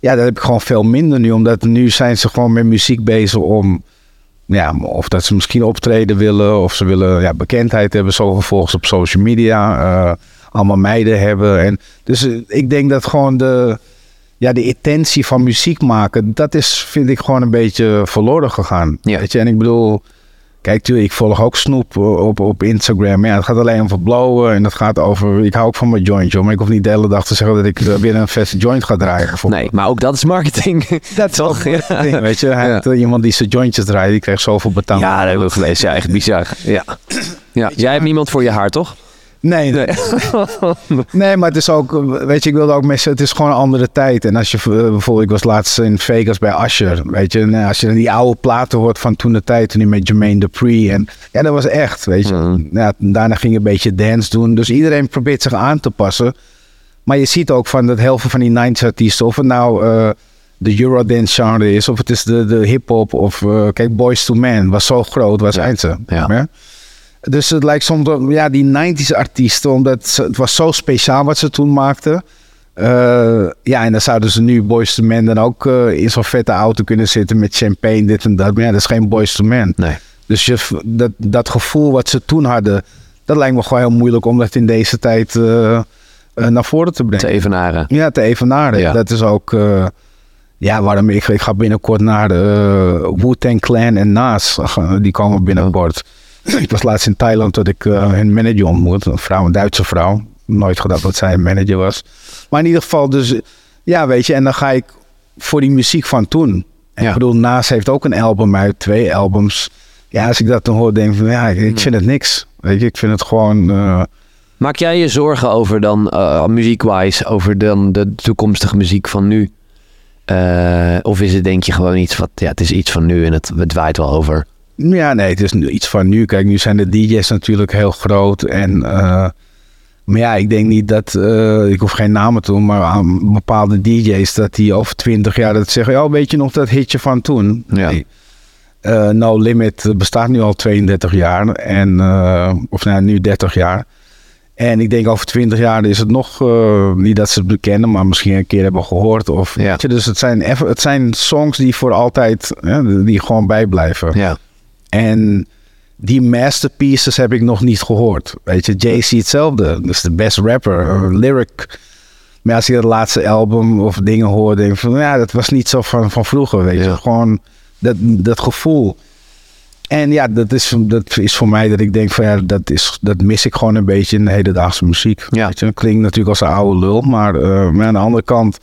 ja, dat heb ik gewoon veel minder nu, omdat nu zijn ze gewoon met muziek bezig om, ja, of dat ze misschien optreden willen, of ze willen ja, bekendheid hebben, zoveel volgers op social media, uh, allemaal meiden hebben. En dus uh, ik denk dat gewoon de, ja, de intentie van muziek maken, dat is, vind ik gewoon een beetje verloren gegaan. Ja. Weet je, en ik bedoel, Kijk, tuurlijk, ik volg ook Snoep op, op Instagram. Ja, het gaat alleen over blowen en het gaat over... Ik hou ook van mijn joint, joh. Maar ik hoef niet de hele dag te zeggen dat ik weer een verse joint ga draaien. Nee, maar ook dat is marketing. Dat toch? Ja. Weet je, hij ja. iemand die zijn jointjes draait, die krijgt zoveel betaald. Ja, dat heb ik gelezen. Ja, echt bizar. Ja. ja. Jij hebt niemand voor je haar, toch? Nee, nee. nee, maar het is ook, weet je, ik wilde ook mensen, het is gewoon een andere tijd. En als je bijvoorbeeld, ik was laatst in Vegas bij Asher, weet je, en als je die oude platen hoort van toen de tijd, toen hij met Jermaine Dupri en ja, dat was echt, weet je. Mm. Ja, daarna ging je een beetje dance doen, dus iedereen probeert zich aan te passen. Maar je ziet ook van dat heel veel van die 90s artiesten, of het nou uh, de Eurodance genre is, of het is de, de hip-hop, of uh, kijk, Boys to Men was zo groot, was ja. ze. Ja. ja. Dus het lijkt soms, ja, die 90s artiesten, omdat het was zo speciaal wat ze toen maakten. Uh, ja, en dan zouden ze nu Boys to Men dan ook uh, in zo'n vette auto kunnen zitten met champagne, dit en dat. Maar ja, dat is geen Boys to Men. Nee. Dus je, dat, dat gevoel wat ze toen hadden, dat lijkt me gewoon heel moeilijk om dat in deze tijd uh, naar voren te brengen. Te evenaren. Ja, te evenaren. Ja. Dat is ook, ja, waarom ik, ik ga binnenkort naar de Wu-Tang Clan en Nas. Die komen binnenkort. ik was laatst in Thailand dat ik uh, een manager ontmoet. Een vrouw, een Duitse vrouw. Nooit gedacht dat zij een manager was. Maar in ieder geval, dus ja, weet je. En dan ga ik voor die muziek van toen. En ja. Ik bedoel, Naast heeft ook een album uit, twee albums. Ja, als ik dat dan hoor, denk ik van ja, ik vind het niks. Weet je, ik vind het gewoon. Uh... Maak jij je zorgen over dan, uh, muziekwise, over dan de toekomstige muziek van nu? Uh, of is het denk je gewoon iets wat, ja, het is iets van nu en het, het waait wel over? Ja, nee, het is iets van nu. Kijk, nu zijn de DJ's natuurlijk heel groot. En, uh, maar ja, ik denk niet dat, uh, ik hoef geen namen te doen, maar aan bepaalde DJ's, dat die over twintig jaar dat zeggen, oh, weet je nog dat hitje van toen? Ja. Nee. Uh, no Limit bestaat nu al 32 jaar. En, of nou, nu 30 jaar. En ik denk over 20 jaar is het nog, niet dat ze het bekennen, maar misschien een keer hebben gehoord. Of, ja. je, dus het zijn, het zijn songs die voor altijd, die gewoon bijblijven. Ja. En die masterpieces heb ik nog niet gehoord. Weet je, Jay-Z hetzelfde. Dus de best rapper, lyric. Maar als je het laatste album of dingen hoort, denk van ja, dat was niet zo van, van vroeger. Weet je, gewoon dat, dat gevoel. En ja, dat is, dat is voor mij dat ik denk van ja, dat, is, dat mis ik gewoon een beetje in de hedendaagse muziek. Ja. Weet je, dat klinkt natuurlijk als een oude lul, maar, uh, maar aan de andere kant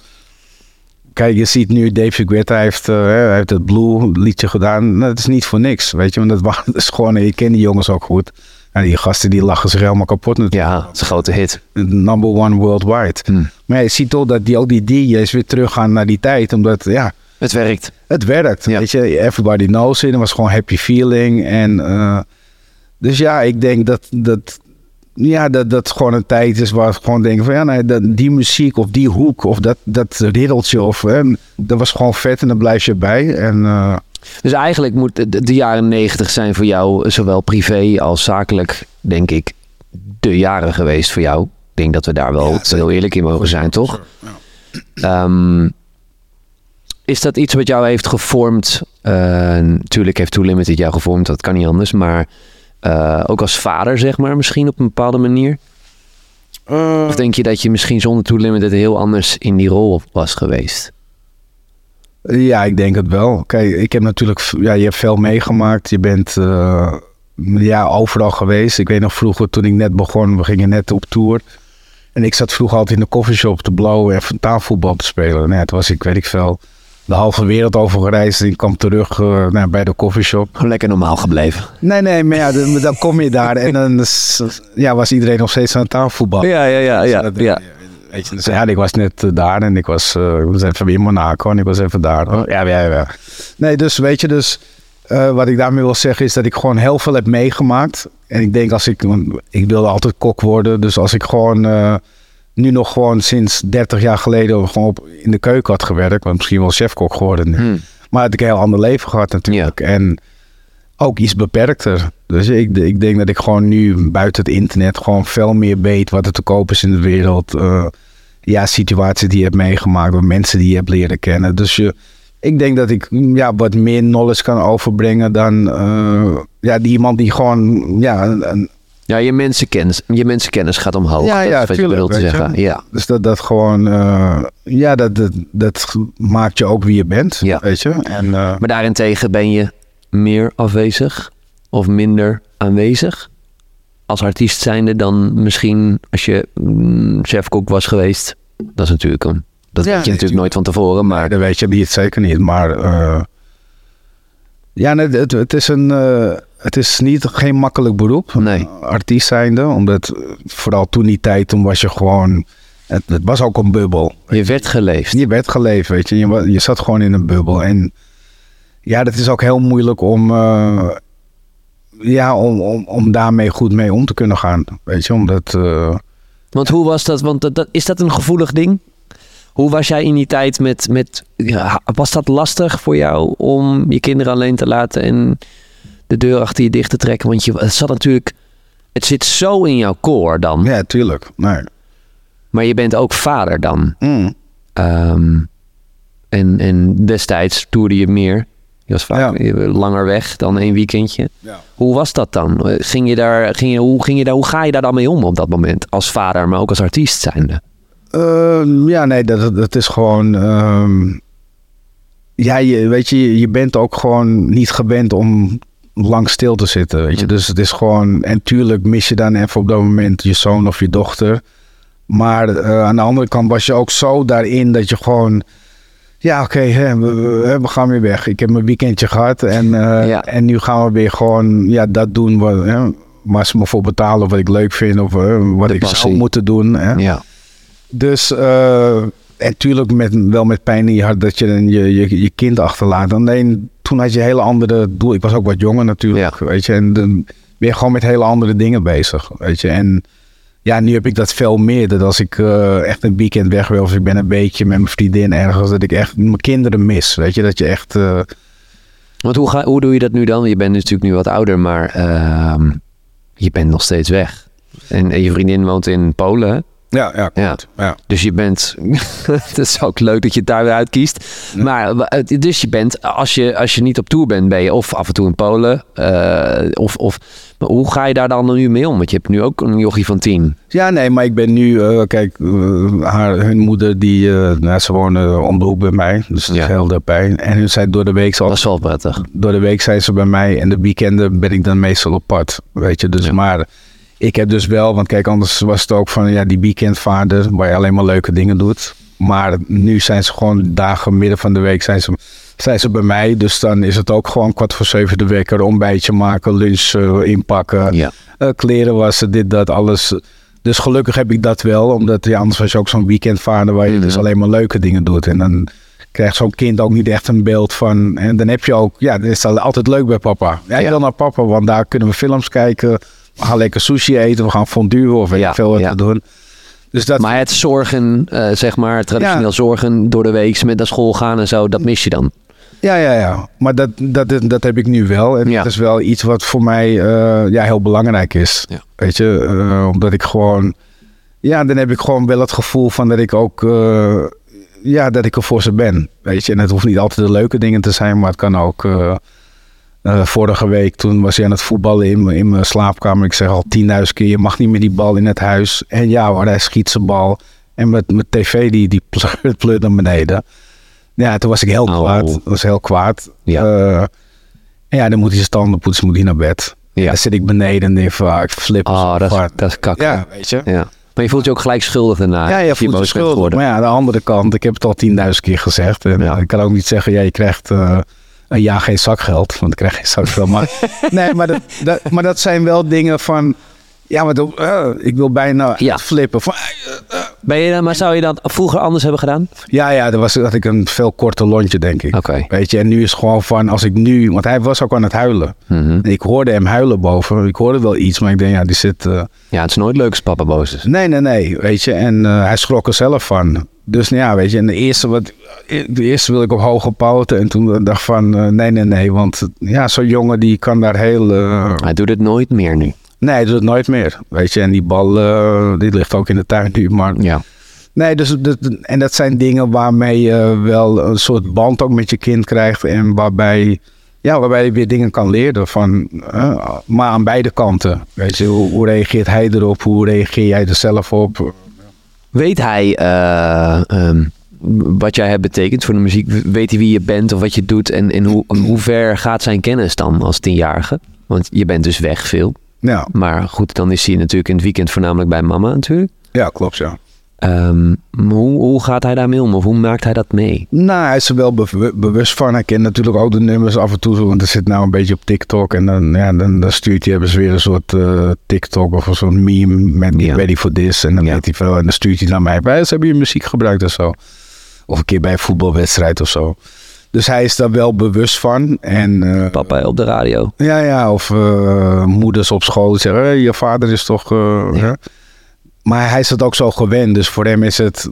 Kijk, je ziet nu Dave Guetta heeft, uh, hij heeft het Blue liedje gedaan. Nou, dat is niet voor niks, weet je. Want dat, is gewoon, je kent die jongens ook goed. En die gasten die lachen zich helemaal kapot natuurlijk. Ja, het is een grote hit. Number one worldwide. Hmm. Maar je ziet toch dat die, ook die DJ's weer teruggaan naar die tijd. Omdat, ja... Het werkt. Het werkt, weet je. Everybody knows it. Het was gewoon happy feeling. En... Uh, dus ja, ik denk dat, dat ja, dat dat gewoon een tijd is waar we gewoon denken van ja, nee, dat, die muziek of die hoek of dat, dat riddeltje of hè, dat was gewoon vet en dan blijf je bij. En, uh... Dus eigenlijk moet de, de, jaren negentig zijn voor jou, zowel privé als zakelijk, denk ik, de jaren geweest voor jou. Ik denk dat we daar wel ja, heel eerlijk in mogen zijn, toch? Ja. Um, is dat iets wat jou heeft gevormd? Uh, natuurlijk heeft Too Limited jou gevormd, dat kan niet anders, maar uh, ook als vader, zeg maar, misschien op een bepaalde manier? Uh, of denk je dat je misschien zonder Too Limited heel anders in die rol was geweest? Ja, ik denk het wel. Kijk, ik heb natuurlijk, ja, je hebt veel meegemaakt. Je bent uh, ja, overal geweest. Ik weet nog vroeger toen ik net begon, we gingen net op tour. En ik zat vroeger altijd in de coffeeshop te blauwen en taalvoetbal te spelen. Nee, het was ik, weet ik veel, de halve wereld over gereisd. En ik kwam terug uh, nou, bij de coffeeshop. Lekker normaal gebleven. Nee, nee, maar ja, dan, dan kom je daar en dan ja, was iedereen nog steeds aan tafelvoetbal. Ja, ja, ja. ja, dus ja. Weet je, dus, ja, ik was net uh, daar en ik was, uh, ik was even in Monaco en ik was even daar. Oh, ja, ja, ja. Nee, dus weet je, dus wat ik daarmee wil zeggen is dat ik gewoon heel veel heb meegemaakt. En ik denk als ik, ik wilde altijd kok worden, dus als ik gewoon nu nog gewoon sinds 30 jaar geleden gewoon op, in de keuken had gewerkt. Want misschien wel chefkok geworden nu. Hmm. Maar had ik een heel ander leven gehad natuurlijk. En ook iets beperkter. Dus ik, ik denk dat ik gewoon nu buiten het internet gewoon veel meer weet wat er te koop is in de wereld. Uh, ja, situaties die je hebt meegemaakt, mensen die je hebt leren kennen. Dus je, ik denk dat ik ja, wat meer knowledge kan overbrengen dan uh, ja, die iemand die gewoon ja, een, ja, je mensenkennis, je mensenkennis gaat omhoog. Ja, ja, dat tuurlijk, te zeggen. Ja. Dus dat, dat gewoon, uh, ja, dat, dat, dat maakt je ook wie je bent, ja. weet je. En, uh, maar daarentegen ben je meer afwezig of minder aanwezig als artiest zijnde dan misschien als je mm, chefkok was geweest. Dat is natuurlijk een, dat weet je natuurlijk nooit van tevoren, maar... dat weet je niet, zeker niet, maar... Uh, ja, het, het, is een... Het is niet, geen makkelijk beroep, nee. artiest zijnde. Omdat vooral toen die tijd, toen was je gewoon... Het, het, was ook een bubbel. Je werd geleefd. Je werd geleefd, weet je. Je, je zat gewoon in een bubbel. En ja, dat is ook heel moeilijk om, uh, ja, om, om, om daarmee goed mee om te kunnen gaan. Weet je, omdat... Uh, Want hoe was dat? Want dat, is dat een gevoelig ding? Hoe was jij in die tijd met... met ja, was dat lastig voor jou om je kinderen alleen te laten en de deur achter je dicht te trekken? Want je, het zat natuurlijk... Het zit zo in jouw core dan. Ja, tuurlijk. Nee. Maar je bent ook vader dan. Mm. Um, en, en destijds toerde je meer. Je was vaak langer weg dan één weekendje. Ja. Hoe was dat dan? Ging je daar, ging je, hoe, ging je daar, hoe ga je daar dan mee om op dat moment? Als vader, maar ook als artiest zijnde? Uh, ja, nee, dat, dat is gewoon... Uh, ja, je, weet je, je bent ook gewoon niet gewend om lang stil te zitten, weet je. Dus het is gewoon... En tuurlijk mis je dan even op dat moment je zoon of je dochter. Maar uh, aan de andere kant was je ook zo daarin dat je gewoon ja, oké, we, we, gaan weer weg. Ik heb mijn weekendje gehad en, uh, en nu gaan we weer gewoon ja, dat doen wat, hè, waar ze me voor betalen, wat ik leuk vind of uh, wat ik zou moeten doen. Hè. Ja. Dus uh, en natuurlijk met, wel met pijn in je hart dat je je, je, je kind achterlaat. Alleen toen had je hele andere doel. Ik was ook wat jonger natuurlijk, ja. weet je. En dan ben je gewoon met hele andere dingen bezig, weet je. En ja, nu heb ik dat veel meer. Dat als ik uh, echt een weekend weg wil of ik ben een beetje met mijn vriendin ergens, dat ik echt mijn kinderen mis. Weet je, dat je echt. Uh... Want hoe, ga, hoe doe je dat nu dan? Je bent natuurlijk nu wat ouder, maar uh, je bent nog steeds weg. En, je vriendin woont in Polen. Ja, ja, ja. ja. Dus je bent. het is ook leuk dat je het daar weer uitkiest. Maar eh, dus je bent, als je, als je niet op tour bent, ben je of af en toe in Polen. Uh, of, of, maar hoe ga je daar dan nu mee om? Want je hebt nu ook een jochie van tien. Ja, nee, maar ik ben nu. Uh, kijk, haar, hun moeder, die. nou, ze wonen om de hoek bij mij. Dus dat is heel daarbij. En hun zijn door de week. Dat is wel prettig. Door de week zijn ze bij mij. En de weekenden ben ik dan meestal op pad. Weet je, dus maar ik heb dus wel, want kijk, anders was het ook van ja, die weekendvader waar je alleen maar leuke dingen doet. Maar nu zijn ze gewoon dagen, midden van de week zijn ze, zijn ze bij mij. Dus dan is het ook gewoon kwart voor zeven de wekker, ontbijtje maken, lunch uh, inpakken, ja. uh, kleren wassen, dit, dat, alles. Dus gelukkig heb ik dat wel, omdat ja, anders was je ook zo'n weekendvader waar je dus alleen maar leuke dingen doet. En dan krijgt zo'n kind ook niet echt een beeld van. En dan heb je ook, ja, dan is het altijd leuk bij papa. Ja, ik wil naar papa, want daar kunnen we films kijken we gaan lekker sushi eten, we gaan fondue of weet ja, veel wat te doen. Dus dat... Maar het zorgen, uh, zeg maar, traditioneel zorgen door de week met naar school gaan en zo, dat mis je dan? Ja, ja, ja. Maar dat, dat, dat heb ik nu wel. En dat is wel iets wat voor mij uh, ja, heel belangrijk is. Weet je, uh, omdat ik gewoon... Ja, dan heb ik gewoon wel het gevoel van dat ik ook... ja, dat ik er voor ze ben. Weet je, en het hoeft niet altijd de leuke dingen te zijn, maar het kan ook uh, vorige week toen was hij aan het voetballen in, in mijn slaapkamer. Ik zeg al tienduizend keer, je mag niet meer die bal in het huis. En ja hoor, hij schiet zijn bal. En met mijn tv die, die pleurt naar beneden. Ja, toen was ik heel oh. kwaad. Dat was heel kwaad. Ja. Uh, en ja, dan moet hij zijn tanden poetsen, moet hij naar bed. Ja. Dan zit ik beneden en denk van, ah, ik flip. Oh, dat, is, dat is kak. Ja, weet je. Ja. Maar je voelt je ook gelijk schuldig daarna. Ja, je voelt je schuldig. Maar ja, aan de andere kant, ik heb het al tienduizend keer gezegd. En ja. ik kan ook niet zeggen, ja, je krijgt... Uh, een jaar geen zakgeld, want ik krijg geen zakgeld. Maar, nee, maar dat, dat, maar dat zijn wel dingen van... Ja, maar uh, ik wil bijna ja. flippen. Van, uh, Ben je, maar zou je dat vroeger anders hebben gedaan? Ja, ja, dat was dat ik een veel korter lontje, denk ik. Weet je, en nu is het gewoon van, als ik nu... Want hij was ook aan het huilen. Mhm. Ik hoorde hem huilen boven. Ik hoorde wel iets, maar ik denk, ja, die zit... eh, Ja, het is nooit leuk als papa boos is. Nee, nee, nee, weet je. En eh, hij schrok er zelf van. Dus nou ja, weet je. En de eerste, wat, de eerste wil ik op hoge poten. En toen dacht ik van, eh, nee, nee, nee. Want ja, zo'n jongen die kan daar heel... eh, Hij doet het nooit meer nu. Nee, doet het nooit meer. Weet je, en die bal, eh, die ligt ook in de tuin nu. Maar Ja. nee, dus, dat- en dat zijn dingen waarmee je wel een soort band ook met je kind krijgt. En waarbij... Ja, waarbij je weer dingen kan leren van, eh, maar aan beide kanten. Weet je, hoe, hoe reageert hij erop? Hoe reageer jij er zelf op? Weet hij eh, ehm, wat jij hebt betekend voor de muziek? Weet hij wie je bent of wat je doet? En in hoe, hoe ver gaat zijn kennis dan als tienjarige? Want je bent dus weg veel. Ja, Maar goed, dan is hij natuurlijk in het weekend voornamelijk bij mama natuurlijk. ja klopt, ja. Ehm, hoe, hoe gaat hij daarmee om? Of hoe maakt hij dat mee? Nou, hij is er wel bew- bewust van. Hij kent natuurlijk ook de nummers af en toe. Want er zit nou een beetje op TikTok. En dan, ja, dan, dan stuurt hij hebben ze weer een soort eh, TikTok of een soort meme met Ja. ready for this. En dan Ja. weet hij veel. En dan stuurt hij naar mij. Wij ze hebben je muziek gebruikt of zo. Of een keer bij een voetbalwedstrijd of zo. Dus hij is daar wel bewust van. En, eh, Papa op de radio. ja, ja. Of eh, moeders op school zeggen, "Hey, je vader is toch... eh, Ja. hè?" Maar hij is het ook zo gewend. Dus voor hem is het...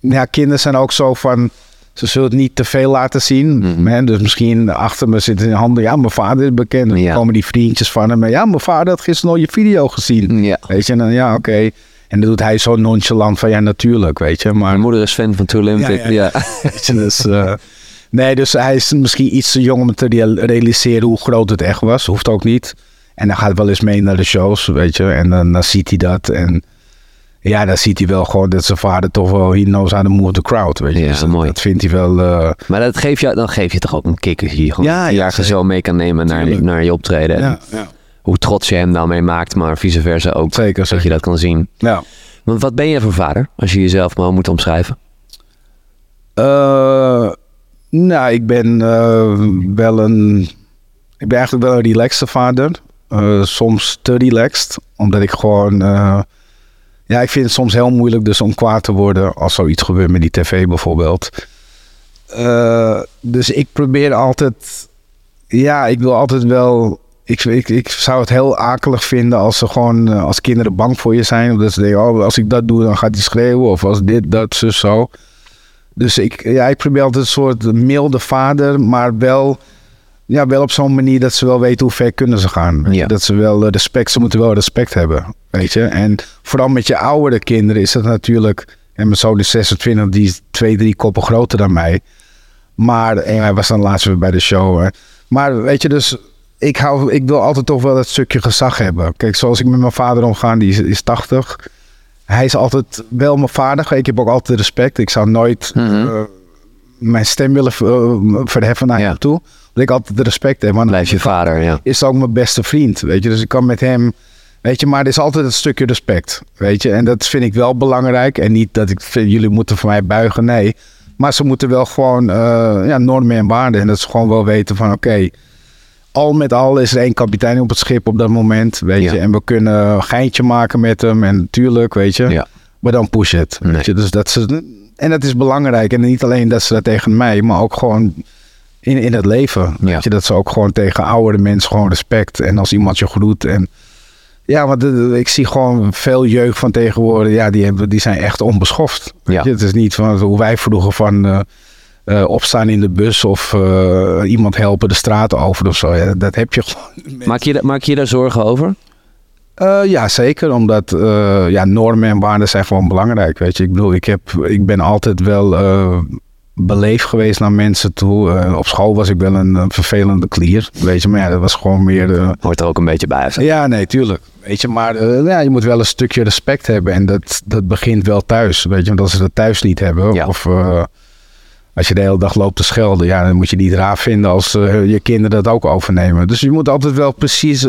Ja, kinderen zijn ook zo van... Ze zullen het niet te veel laten zien. Mhm. hè. Dus misschien achter me zitten in de handen... Ja, mijn vader is bekend. Dan Ja. komen die vriendjes van hem. Ja, mijn vader had gisteren al je video gezien. Ja. Weet je, en dan ja, oké. En dan doet hij zo nonchalant van... Ja, natuurlijk, weet je. Maar Mijn moeder is fan van Too Limited. Ja, Ja, ja, Weet je, dus, nee, dus hij is misschien iets te jong om te real- realiseren hoe groot het echt was. Hoeft ook niet. En dan gaat hij wel eens mee naar de shows, weet je. En dan, dan ziet hij dat. En ja, dan ziet hij wel gewoon dat zijn vader toch wel... He knows how to move the crowd, weet je. Ja, dus dat, mooi. dat vindt hij wel... eh, Maar dat geef je, dan geef je toch ook een kick als je hier gewoon Ja, jaar zo mee kan nemen naar, naar je optreden. ja, ja, Hoe trots je hem daarmee maakt, maar vice versa ook. zeker, Dat je dat kan zien. Ja. Want wat ben je voor vader, als je jezelf maar moet omschrijven? Eh, nou, ik ben eh, wel een. Ik ben eigenlijk wel een relaxte vader. Eh, soms te relaxed, omdat ik gewoon. eh, ja, ik vind het soms heel moeilijk dus om kwaad te worden als zoiets gebeurt met die tv bijvoorbeeld. Dus ik probeer altijd. Ja, ik wil altijd wel. Ik, ik, ik zou het heel akelig vinden als ze gewoon als kinderen bang voor je zijn. Omdat ze denken, oh, als ik dat doe, dan gaat hij schreeuwen. Of als dit, dat, zo, zo. Dus ik, ja, ik probeer altijd een soort milde vader, maar wel, ja, wel op zo'n manier dat ze wel weten hoe ver kunnen ze gaan. Ja. Dat ze wel eh, respect, ze moeten wel respect hebben, weet je. En vooral met je oudere kinderen is dat natuurlijk, en mijn zoon is 26, die is twee, drie koppen groter dan mij. Maar en hij was dan laatst weer bij de show. Hè. Maar weet je, dus ik, hou, ik wil altijd toch wel dat stukje gezag hebben. Kijk, zoals ik met mijn vader omga, die is, is 80. Hij is altijd wel mijn vader. Ik heb ook altijd respect. Ik zou nooit Mhm. eh, mijn stem willen eh, verheffen naar Ja. hem toe. Omdat ik altijd respect heb. Want Blijf je vader, ja. is ook mijn beste vriend. Weet je, dus ik kan met hem. Weet je, maar er is altijd een stukje respect. Weet je, en dat vind ik wel belangrijk. En niet dat ik vind, jullie moeten voor mij buigen. Nee. Maar ze moeten wel gewoon eh, ja, normen en waarden. En dat ze gewoon wel weten van oké. Al met al is er één kapitein op het schip op dat moment. Weet Ja. je, en we kunnen een geintje maken met hem. En natuurlijk, weet je. Ja. Maar dan push it. Nee. Weet je, dus dat ze, en dat is belangrijk. En niet alleen dat ze dat tegen mij, maar ook gewoon in, in het leven. Ja. Weet je, dat ze ook gewoon tegen oudere mensen gewoon respect. En als iemand je groet. En ja, want ik zie gewoon veel jeugd van tegenwoordig. Ja, die, hebben, die zijn echt onbeschoft. Weet Ja. je, het is niet van hoe wij vroeger van eh, eh, opstaan in de bus of eh, iemand helpen de straat over of zo. Ja, dat heb je gewoon. Maak je, maak je daar zorgen over? Eh, ja, zeker. Omdat ja, normen en waarden zijn gewoon belangrijk. Weet je, ik bedoel, ik, heb, ik ben altijd wel beleefd geweest naar mensen toe. Op school was ik wel een, vervelende klier. Weet je, maar ja, dat was gewoon meer. Hoort er ook een beetje bij. ja, nee, tuurlijk. Weet je, maar ja, je moet wel een stukje respect hebben. En dat, dat begint wel thuis. Weet je, want als ze dat thuis niet hebben. Ja. Of als je de hele dag loopt te schelden. Ja, dan moet je niet raar vinden als eh, je kinderen dat ook overnemen. Dus je moet altijd wel precies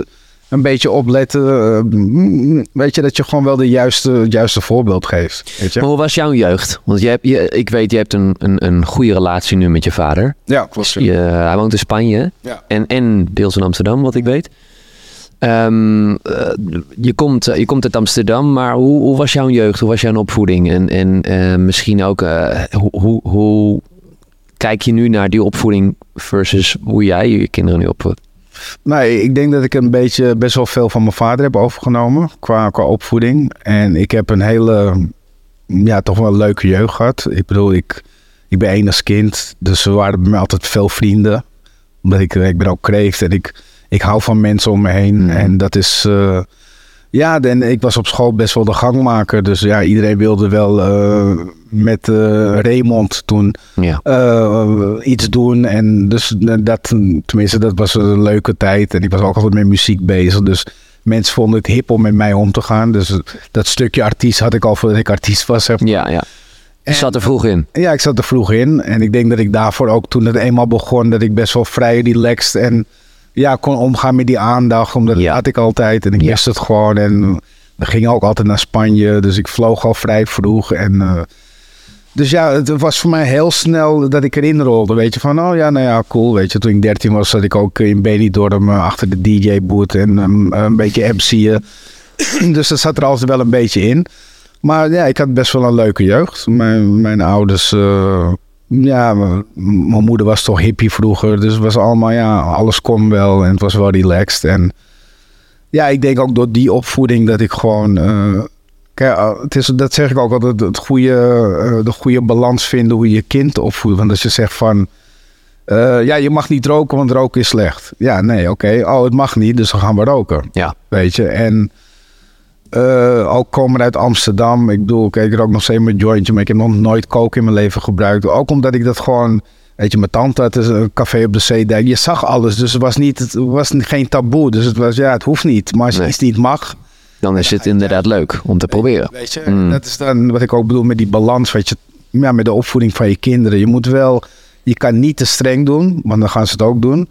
een beetje opletten. eh, weet je, dat je gewoon wel de juiste, het juiste voorbeeld geeft. Weet Maar je? hoe was jouw jeugd? Want je hebt, je, ik weet, je hebt een, een, een goede relatie nu met je vader. Ja, klopt. Je, hij woont in Spanje Ja. en, en deels in Amsterdam, wat ik weet. Ehm, je, komt, je komt uit Amsterdam, maar hoe, hoe, was jouw jeugd? Hoe was jouw opvoeding? En, en misschien ook, hoe, hoe, kijk je nu naar die opvoeding versus hoe jij je kinderen nu opvoedt? Nee, ik denk dat ik een beetje best wel veel van mijn vader heb overgenomen qua, qua opvoeding. En ik heb een hele, ja, toch wel een leuke jeugd gehad. Ik bedoel, ik, ik ben als kind, dus er waren bij mij altijd veel vrienden. Omdat ik, ik ben ook kreeft en ik, ik hou van mensen om me heen. Mm. En dat is, uh, ja, en ik was op school best wel de gangmaker. Dus ja, iedereen wilde wel uh, met uh, Raymond toen ja. uh, iets doen. En dus dat, tenminste, dat was een leuke tijd. En ik was ook altijd met muziek bezig. Dus mensen vonden het hip om met mij om te gaan. Dus dat stukje artiest had ik al voordat ik artiest was. Zeg Ja, ja. Je zat er vroeg in. Ja, ik zat er vroeg in. En ik denk dat ik daarvoor ook toen het eenmaal begon, dat ik best wel vrij relaxed en ja, kon omgaan met die aandacht. Omdat dat had ik altijd. En ik wist het gewoon. En we gingen ook altijd naar Spanje. Dus ik vloog al vrij vroeg. En, uh, dus ja, het was voor mij heel snel dat ik erin rolde. Weet je, van oh ja, nou ja, cool. Weet je, toen ik 13 was, zat ik ook in Benidorm uh, achter de DJ-boot. En um, een beetje MC'en. dus dat zat er altijd wel een beetje in. Maar ja, ik had best wel een leuke jeugd. Mijn, mijn ouders... Uh, ja, mijn moeder was toch hippie vroeger. Dus het was allemaal, ja, alles kon wel en het was wel relaxed. En ja, ik denk ook door die opvoeding dat ik gewoon. Uh, kijk, uh, het is, dat zeg ik ook altijd, het goede, uh, de goede balans vinden hoe je je kind opvoedt. Want als je zegt van. ja, je mag niet roken, want roken is slecht. Ja, nee, oké. Oh, het mag niet, dus dan gaan we roken. Ja. Weet je, en uh, ook komen uit Amsterdam. Ik bedoel, ik er ook nog steeds mijn jointje, maar ik heb nog nooit koken in mijn leven gebruikt. Ook omdat ik dat gewoon, weet je, mijn tante had een café op de Zeedijk. Je zag alles, dus het was, niet, het was geen taboe. Dus het was, ja, het hoeft niet. Maar als je iets niet mag... Dan is het inderdaad leuk om te proberen. Weet je, mm. dat is dan wat ik ook bedoel met die balans, weet je. Ja, met de opvoeding van je kinderen. Je moet wel, je kan niet te streng doen, want dan gaan ze het ook doen.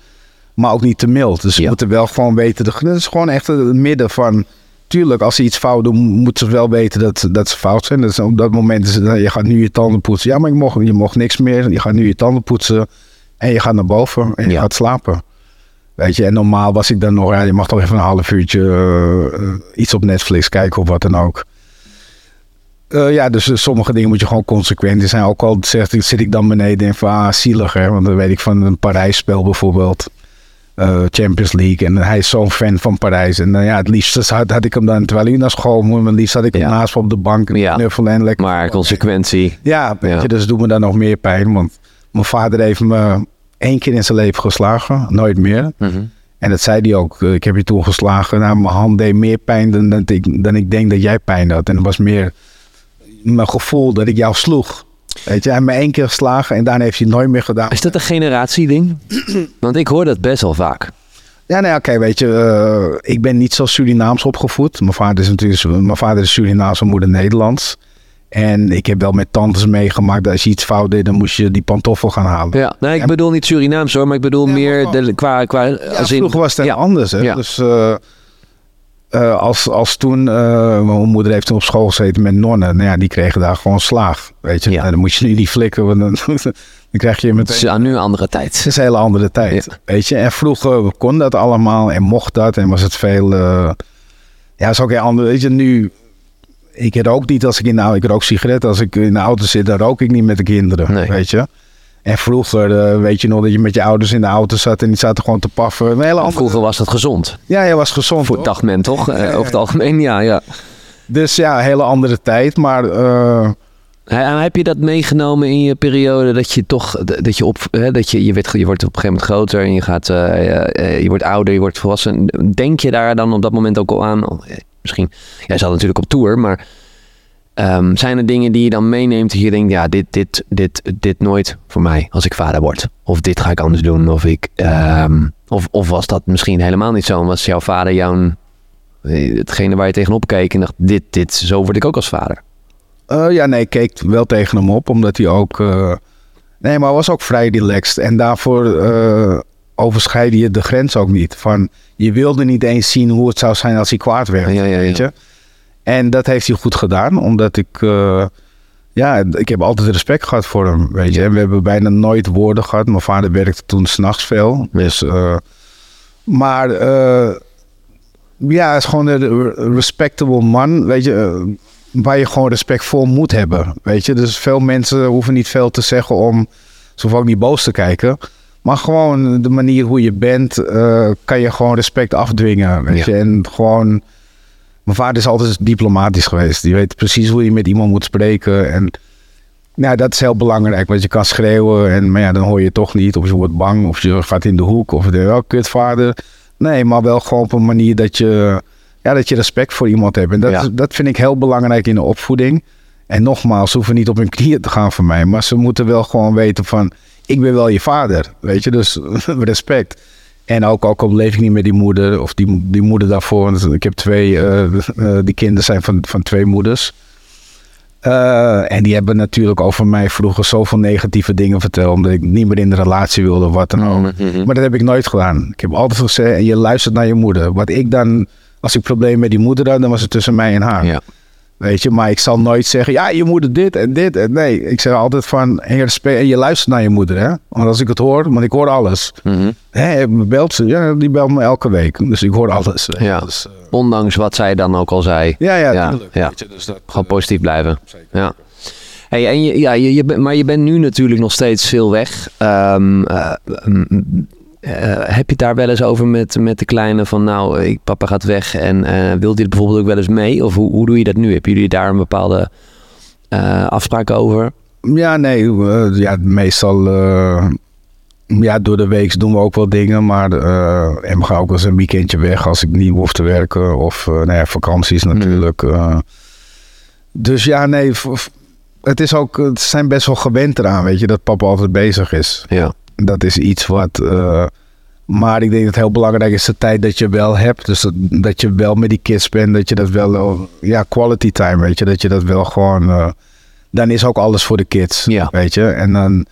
Maar ook niet te mild. Dus je moet er wel gewoon weten, het is gewoon echt het midden van tuurlijk, als ze iets fout doen, moeten ze wel weten dat, dat ze fout zijn. Dus op dat moment is het, je gaat nu je tanden poetsen. Ja, maar je mocht, je mocht niks meer. Je gaat nu je tanden poetsen en je gaat naar boven en je gaat slapen. Weet je, en normaal was ik dan nog, ja, je mag toch even een half uurtje uh, iets op Netflix kijken of wat dan ook. Uh, ja, dus sommige dingen moet je gewoon consequent zijn. Ook al zegt, zit ik dan beneden en van, ah, zielig hè. Want dan weet ik van een Parijs-spel bijvoorbeeld. Uh, Champions League. En hij is zo'n fan van Parijs. En uh, ja, het liefst had, had ik hem dan, terwijl hij naar school moest, het liefst had ik hem naast op de bank ja. en lekker. Maar consequentie. Ja, weet je, dus doet me dan nog meer pijn. Want mijn vader heeft me één keer in zijn leven geslagen, nooit meer. Mhm. En dat zei hij ook. Ik heb je toen geslagen. Nou, mijn hand deed meer pijn dan, dan, ik, dan ik denk dat jij pijn had. En het was meer mijn gevoel dat ik jou sloeg. Weet je, hij heeft me één keer geslagen en daarna heeft hij het nooit meer gedaan. Is dat een generatieding? Want ik hoor dat best wel vaak. Ja, nee, oké, weet je, uh, ik ben niet zo Surinaams opgevoed. Mijn vader is natuurlijk, mijn vader is Surinaams, mijn moeder Nederlands. En ik heb wel met tantes meegemaakt dat als je iets fout deed, dan moest je die pantoffel gaan halen. Ja, nee, ik bedoel niet Surinaams hoor, maar ik bedoel meer de, qua... qua ja, als vroeger was het ja. anders, hè. Dus... Uh, uh, als, als toen, uh, mijn moeder heeft toen op school gezeten met nonnen. Nou ja, die kregen daar gewoon slaag. Weet je, ja. Nou, dan moet je nu niet flikken, want dan, dan krijg je meteen... Het is nu een andere tijd. Het is een hele andere tijd, ja. weet je. En vroeger kon dat allemaal en mocht dat en was het veel... Uh, ja, is ook heel anders. Weet je, nu... Ik rook niet als ik in de auto... Ik rook sigaretten. Als ik in de auto zit, dan rook ik niet met de kinderen, nee. weet je. En vroeger, uh, weet je nog, dat je met je ouders in de auto zat en die zaten gewoon te paffen. Een hele andere... Vroeger was dat gezond. Ja, je was gezond. Voor dacht men toch? Over het algemeen, ja, ja. Dus ja, een hele andere tijd, maar... Uh... Heb je dat meegenomen in je periode dat je toch, dat je op, hè, dat je, je, werd, je wordt op een gegeven moment groter en je gaat, uh, je wordt ouder, je wordt volwassen. Denk je daar dan op dat moment ook al aan? Misschien, jij zat natuurlijk op tour, maar Um, zijn er dingen die je dan meeneemt die je denkt, ja, dit, dit, dit, dit nooit voor mij als ik vader word? Of dit ga ik anders doen? Of, ik, um, of, of was dat misschien helemaal niet zo? En was jouw vader jouw, eh, hetgene waar je tegenop keek en dacht, dit, dit, zo word ik ook als vader? Uh, ja, nee, ik keek wel tegen hem op, omdat hij ook... Uh, nee, maar was ook vrij relaxed. En daarvoor uh, je de grens ook niet. Van, je wilde niet eens zien hoe het zou zijn als hij kwaad werd, ja, ja, ja. weet je? En dat heeft hij goed gedaan, omdat ik... Uh, ja, ik heb altijd respect gehad voor hem, weet je. En we hebben bijna nooit woorden gehad. Mijn vader werkte toen s'nachts veel. Dus, uh, maar uh, Ja, hij is gewoon een respectable man, weet je, eh, waar je gewoon respect voor moet hebben, weet je. Dus veel mensen hoeven niet veel te zeggen om, zo ook niet boos te kijken. Maar gewoon de manier hoe je bent, uh, kan je gewoon respect afdwingen, weet je. En gewoon, mijn vader is altijd diplomatisch geweest. Die weet precies hoe je met iemand moet spreken en... Nou, dat is heel belangrijk, want je kan schreeuwen en maar ja, dan hoor je toch niet. Of je wordt bang, of je gaat in de hoek, of de oh, kutvader. Nee, maar wel gewoon op een manier dat je, ja, dat je respect voor iemand hebt. En dat, dat vind ik heel belangrijk in de opvoeding. En nogmaals, ze hoeven niet op hun knieën te gaan voor mij. Maar ze moeten wel gewoon weten van, ik ben wel je vader. Weet je, dus respect. En ook, ook al leef ik niet met die moeder, of die, die moeder daarvoor. Ik heb twee, uh, die kinderen zijn van, van twee moeders. Uh, en die hebben natuurlijk over mij vroeger zoveel negatieve dingen verteld. Omdat ik niet meer in de relatie wilde of wat dan ook. Mhm. Maar dat heb ik nooit gedaan. Ik heb altijd gezegd, en je luistert naar je moeder. Wat ik dan, als ik problemen met die moeder had, dan was het tussen mij en haar. Ja. Weet je, maar ik zal nooit zeggen, ja, je moeder dit en dit. En nee, ik zeg altijd van, en je luistert naar je moeder, hè. Want als ik het hoor, want ik hoor alles. Mm -hmm. belt ze? Ja, die belt me elke week. Dus ik hoor alles. Ja. Dus, uh, Ondanks wat zij dan ook al zei. Ja, ja, ja. ja. Je, dus dat, Gewoon positief blijven. Zeker. Ja. Hey, en je, ja, je, je, maar je bent nu natuurlijk nog steeds veel weg. Um, uh, heb je het daar wel eens over met, met de kleine van nou, ik, papa gaat weg en uh, wilt hij bijvoorbeeld ook wel eens mee? Of hoe, hoe doe je dat nu? Hebben jullie daar een bepaalde uh, afspraak over? Ja, nee, ja, meestal ja, door de week doen we ook wel dingen, maar en we gaan ook wel eens een weekendje weg als ik niet hoef te werken of nou ja, vakanties hmm. natuurlijk. dus ja, nee, het is ook, het zijn best wel gewend eraan, weet je, dat papa altijd bezig is. Ja. Dat is iets wat. Uh, maar ik denk dat het heel belangrijk is de tijd dat je wel hebt. Dus dat, dat je wel met die kids bent. Dat je dat wel. Eh, ja, quality time, weet je. Dat je dat wel gewoon. Uh, dan is ook alles voor de kids. Ja. Weet je. En dan.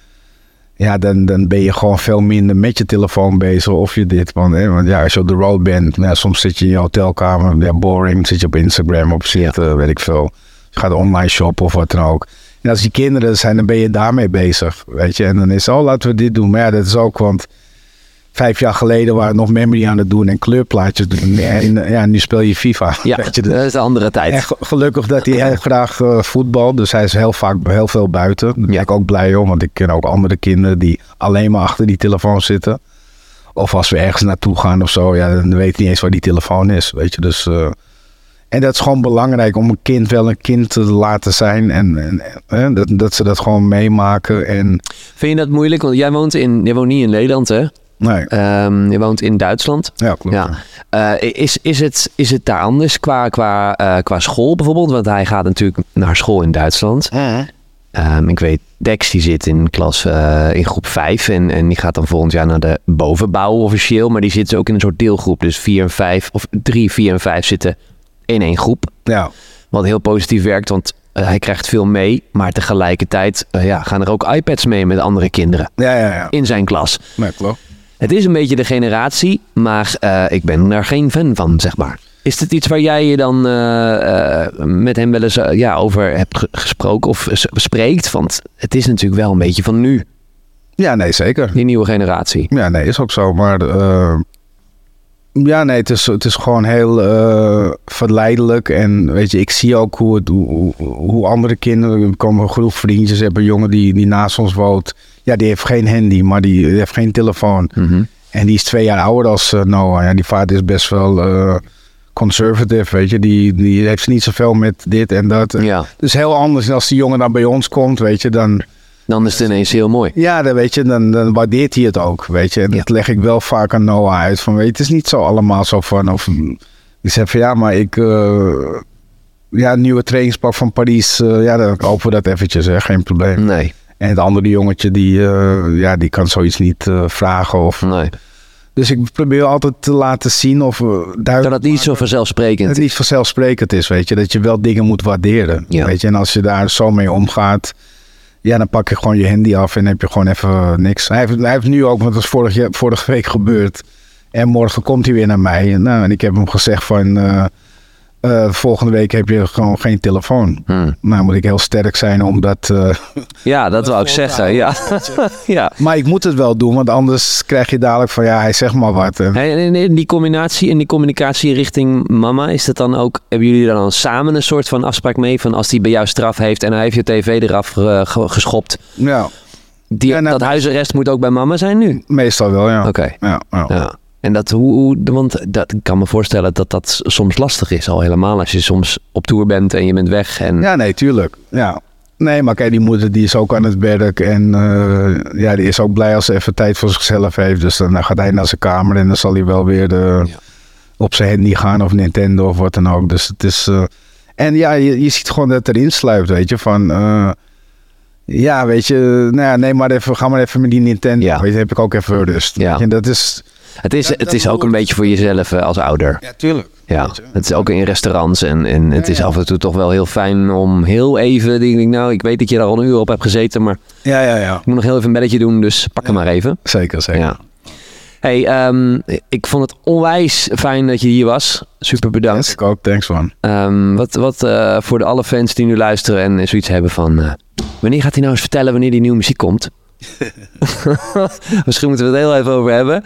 Ja, dan, dan ben je gewoon veel minder met je telefoon bezig of je dit. Want, hè, want ja, als je op de road bent, nou, soms zit je in je hotelkamer, ja, boring. Zit je op Instagram op zitten, ja. weet ik veel. Je gaat online shoppen of wat dan ook. En als die kinderen zijn, dan ben je daarmee bezig. Weet je, en dan is oh, laten we dit doen. Maar ja, dat is ook, want vijf jaar geleden waren we nog memory aan het doen en kleurplaatjes doen. En ja, nu speel je FIFA. Ja, weet je, dat is een andere tijd. gelukkig dat hij heel graag uh, voetbal. Dus hij is heel vaak heel veel buiten. Daar ben ik ook blij om, want ik ken ook andere kinderen die alleen maar achter die telefoon zitten. Of als we ergens naartoe gaan of zo, ja, dan weet hij niet eens waar die telefoon is. Weet je, dus. Uh, en dat is gewoon belangrijk om een kind wel een kind te laten zijn. En, en, dat, dat ze dat gewoon meemaken. En... Vind je dat moeilijk? Want jij woont, in, jij woont niet in Nederland, hè? Nee. Um, je woont in Duitsland. Ja, klopt. Ja. Uh, is, is, het, is het daar anders qua, qua, uh, qua school bijvoorbeeld? Want hij gaat natuurlijk naar school in Duitsland. Um, ik weet, Dex die zit in klas uh, in groep 5 en, en die gaat dan volgend jaar naar de bovenbouw officieel. Maar die zitten ook in een soort deelgroep. Dus 4 en 5, of 3, 4 en 5 zitten in één groep. Ja. Wat heel positief werkt, want uh, hij krijgt veel mee. Maar tegelijkertijd uh, ja, gaan er ook iPads mee met andere kinderen. Ja, ja, ja. In zijn klas. Ja, klopt. Het is een beetje de generatie, maar uh, ik ben daar geen fan van, zeg maar. Is het iets waar jij je dan met hem wel eens ja, over hebt gesproken of spreekt? Want het is natuurlijk wel een beetje van nu. Ja, nee, zeker. Die nieuwe generatie. Ja, nee, is ook zo. Maar ja, nee, het is, het is gewoon heel uh, verleidelijk. En weet je, ik zie ook hoe, het, hoe, hoe andere kinderen... Er komen een groep vriendjes, hebben een jongen die, die naast ons woont. Ja, die heeft geen handy, maar die, heeft geen telefoon. Mhm. En die is twee jaar ouder als uh, Noah. Ja, die vader is best wel uh, conservative, weet je. Die, die heeft niet zoveel met dit en dat. Ja. Dus heel anders. als die jongen dan bij ons komt, weet je, dan... Dan is het ineens heel mooi. Ja, dan, weet je, dan, dan waardeert hij het ook, weet je. En dat leg ik wel vaak aan Noah uit. Van, weet je, het is niet zo allemaal zo van... Of, ik zeg van, ja, maar ik... Uh, ja, nieuwe trainingspak van Parijs. Uh, ja, dan kopen we dat eventjes, hè. Geen probleem. Nee. En het andere jongetje, die, uh, ja, die kan zoiets niet vragen of... Nee. Dus ik probeer altijd te laten zien of... dat het niet zo vanzelfsprekend is. Dat het niet vanzelfsprekend is, weet je. Dat je wel dingen moet waarderen, ja. weet je. En als je daar zo mee omgaat... Ja, dan pak je gewoon je handy af en heb je gewoon even niks. Hij heeft, nu ook, want dat is vorige, vorige week gebeurd. En morgen komt hij weer naar mij. Nou, en ik heb hem gezegd van... Uh, Uh, volgende week heb je gewoon geen telefoon. Hmm. Nou moet ik heel sterk zijn om dat... Uh, ja, dat wou ik zeggen. Ja. ja. Maar ik moet het wel doen, want anders krijg je dadelijk van... Ja, hij zegt maar wat. En in die combinatie, in die communicatie richting mama... is dat dan ook... Hebben jullie dan samen een soort van afspraak mee... van als hij bij jou straf heeft en hij heeft je tv eraf geschopt... Ja. Die, dat huisarrest moet ook bij mama zijn nu? Meestal wel, ja. Oké. Ja, ja. En dat, hoe, hoe, want dat, ik kan me voorstellen dat dat soms lastig is, al helemaal als je soms op tour bent en je bent weg. En... Ja, nee, tuurlijk. Ja. Nee, maar kijk, die moeder die is ook aan het werk. En uh, ja, die is ook blij als ze even tijd voor zichzelf heeft. Dus dan gaat hij naar zijn kamer en dan zal hij wel weer de, op zijn handy gaan of Nintendo of wat dan ook. Dus het is... Uh, en ja, je, je ziet gewoon dat het erin sluipt, weet je. Van, uh, ja, weet je, nou ja, neem maar even, ga maar even met die Nintendo. Ja. Weet je, heb ik ook even rust. Ja. En dat is het is, het is ook een beetje voor jezelf eh, als ouder. Ja, tuurlijk. Ja, het is ook in restaurants en, en het is af en toe toch wel heel fijn om heel even, denk ik, nou, ik weet dat je daar al een uur op hebt gezeten, maar ja, ja, ja. ik moet nog heel even een belletje doen, dus pak hem maar even. Zeker, zeker. Ja. Hey, um, ik vond het onwijs fijn dat je hier was. Super bedankt. Yes, ik ook, thanks man. Um, wat wat uh, voor de alle fans die nu luisteren en zoiets hebben van... Uh, wanneer gaat hij nou eens vertellen wanneer die nieuwe muziek komt? Misschien moeten we het heel even over hebben.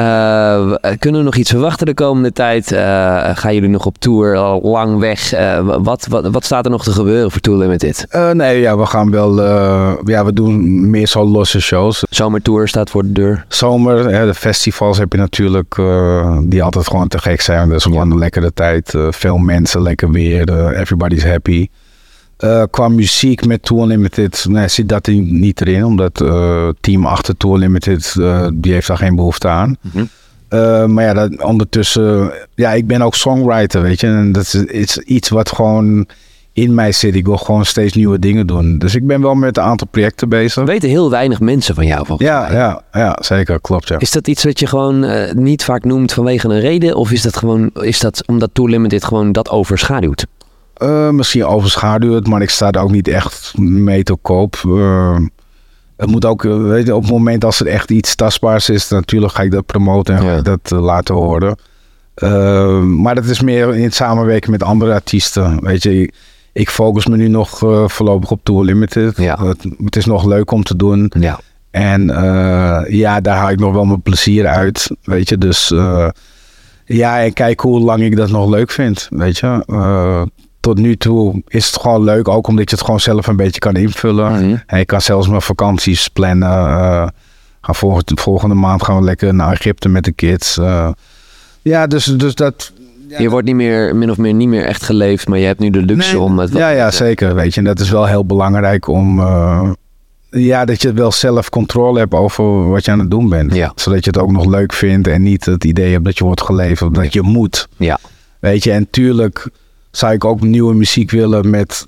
Uh, kunnen we nog iets verwachten de komende tijd? Uh, gaan jullie nog op tour al lang weg? Uh, wat, wat, wat staat er nog te gebeuren voor Tour Limited? nee, ja, we gaan wel... ja, we doen meer zo losse shows. Zomertour staat voor de deur. Zomer, de festivals heb je natuurlijk... die altijd gewoon te gek zijn. Dus gewoon een lekkere tijd. veel mensen, lekker weer. everybody's happy. Uh, qua muziek met Tour Limited nee, zit dat niet erin. Omdat uh, team achter Tour Limited, uh, die heeft daar geen behoefte aan. Mm maar ja, dat, ondertussen... Ja, ik ben ook songwriter, weet je. En dat is, iets wat gewoon in mij zit. Ik wil gewoon steeds nieuwe dingen doen. Dus ik ben wel met een aantal projecten bezig. Weten heel weinig mensen van jou volgens ja, mij. Ja, ja, zeker. Klopt, ja. Is dat iets wat je gewoon niet vaak noemt vanwege een reden? Of is dat gewoon is dat omdat Tour Limited gewoon dat overschaduwt? Uh, misschien overschaduwd, maar ik sta er ook niet echt mee te koop. Uh, het moet ook, eh, weet je, op het moment als er echt iets tastbaars is, natuurlijk ga ik dat promoten en ga ik dat laten horen. Maar dat is meer in samenwerking met andere artiesten. Weet je, ik, focus me nu nog voorlopig op Tour Limited. Ja. Het, het, is nog leuk om te doen. Ja. En ja, daar haal ik nog wel mijn plezier uit. Weet je, dus ja, en kijk hoe lang ik dat nog leuk vind. Weet je tot nu toe is het gewoon leuk. Ook omdat je het gewoon zelf een beetje kan invullen. Mm En je kan zelfs mijn vakanties plannen. Uh, gaan volgende, volgende maand gaan we lekker naar Egypte met de kids. Uh, ja, dus, dus dat... Ja, je wordt niet meer, min of meer niet meer echt geleefd, maar je hebt nu de luxe om het... Ja, ja, zeker, weet je. En dat is wel heel belangrijk om... Uh, ja, dat je wel zelf controle hebt over wat je aan het doen bent. Ja. Zodat je het ook nog leuk vindt en niet het idee hebt dat je wordt geleefd, dat je moet. Ja. Weet je, en tuurlijk zou ik ook nieuwe muziek willen met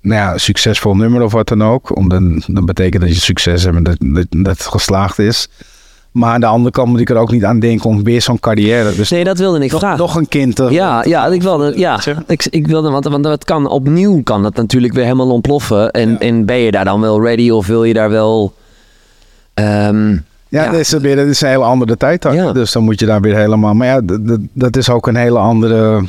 nou ja, succesvol nummer of wat dan ook. Om dan, dan betekent dat je succes hebt en dat, dat, dat het geslaagd is. Maar aan de andere kant moet ik er ook niet aan denken om weer zo'n carrière. Dus nee, dat wilde ik nog, vragen. Nog een kind. Te, ja, ja, ik wilde, ja, ik, ik wilde, want, want het kan opnieuw kan dat natuurlijk weer helemaal ontploffen. En, en ben je daar dan wel ready of wil je daar wel... Um, ja, ja. Dat, is weer, dat is een hele andere tijd. Ja. Dus dan moet je daar weer helemaal... Maar ja, dat is ook een hele andere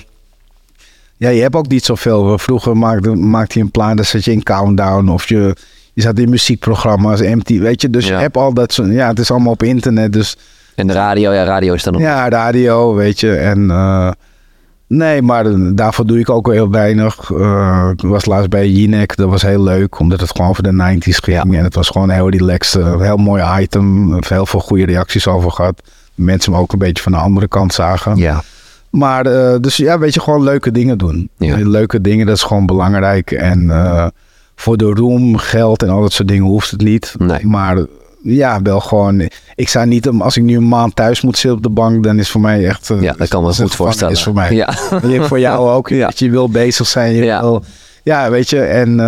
ja, je hebt ook niet zoveel. Vroeger maakte, maakte je een plan, dan zat je in Countdown of je, je zat in muziekprogramma's, MT, weet je. Dus je hebt al dat soort, ja, het is allemaal op internet, dus... En de radio, ja, radio is dan nog... Ja, radio, weet je, en... Uh, nee, maar daarvoor doe ik ook heel weinig. Uh, ik was laatst bij Jinek, dat was heel leuk, omdat het gewoon voor de 90s ging. En het was gewoon heel relaxed, een heel mooi item. Heel veel goede reacties over gehad. Mensen me ook een beetje van de andere kant zagen. Ja. Maar uh, dus ja, weet je, gewoon leuke dingen doen. Leuke dingen, dat is gewoon belangrijk. En uh, voor de roem, geld en al dat soort dingen hoeft het niet. Nee. Maar ja, wel gewoon. Ik zou niet, als ik nu een maand thuis moet zitten op de bank, dan is voor mij echt. Uh, ja, dat kan me goed voorstellen. Is voor mij. Ja. voor jou ook. ja. Dat je wil bezig zijn. Je ja. Wil, ja, weet je. En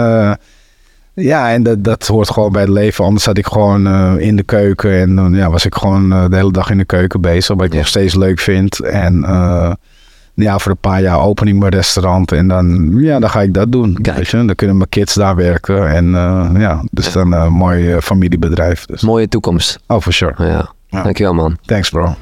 ja, en dat, dat hoort gewoon bij het leven. Anders zat ik gewoon uh, in de keuken en dan ja, was ik gewoon uh, de hele dag in de keuken bezig. Wat ik nog steeds leuk vind. En uh, ja, voor een paar jaar opening mijn restaurant. En dan, ja, dan ga ik dat doen. Weet je? Dan kunnen mijn kids daar werken. En ja, dus dan een mooi familiebedrijf. Dus. Mooie toekomst. Oh, for sure. Ja. ja. Dankjewel, man. Thanks, bro.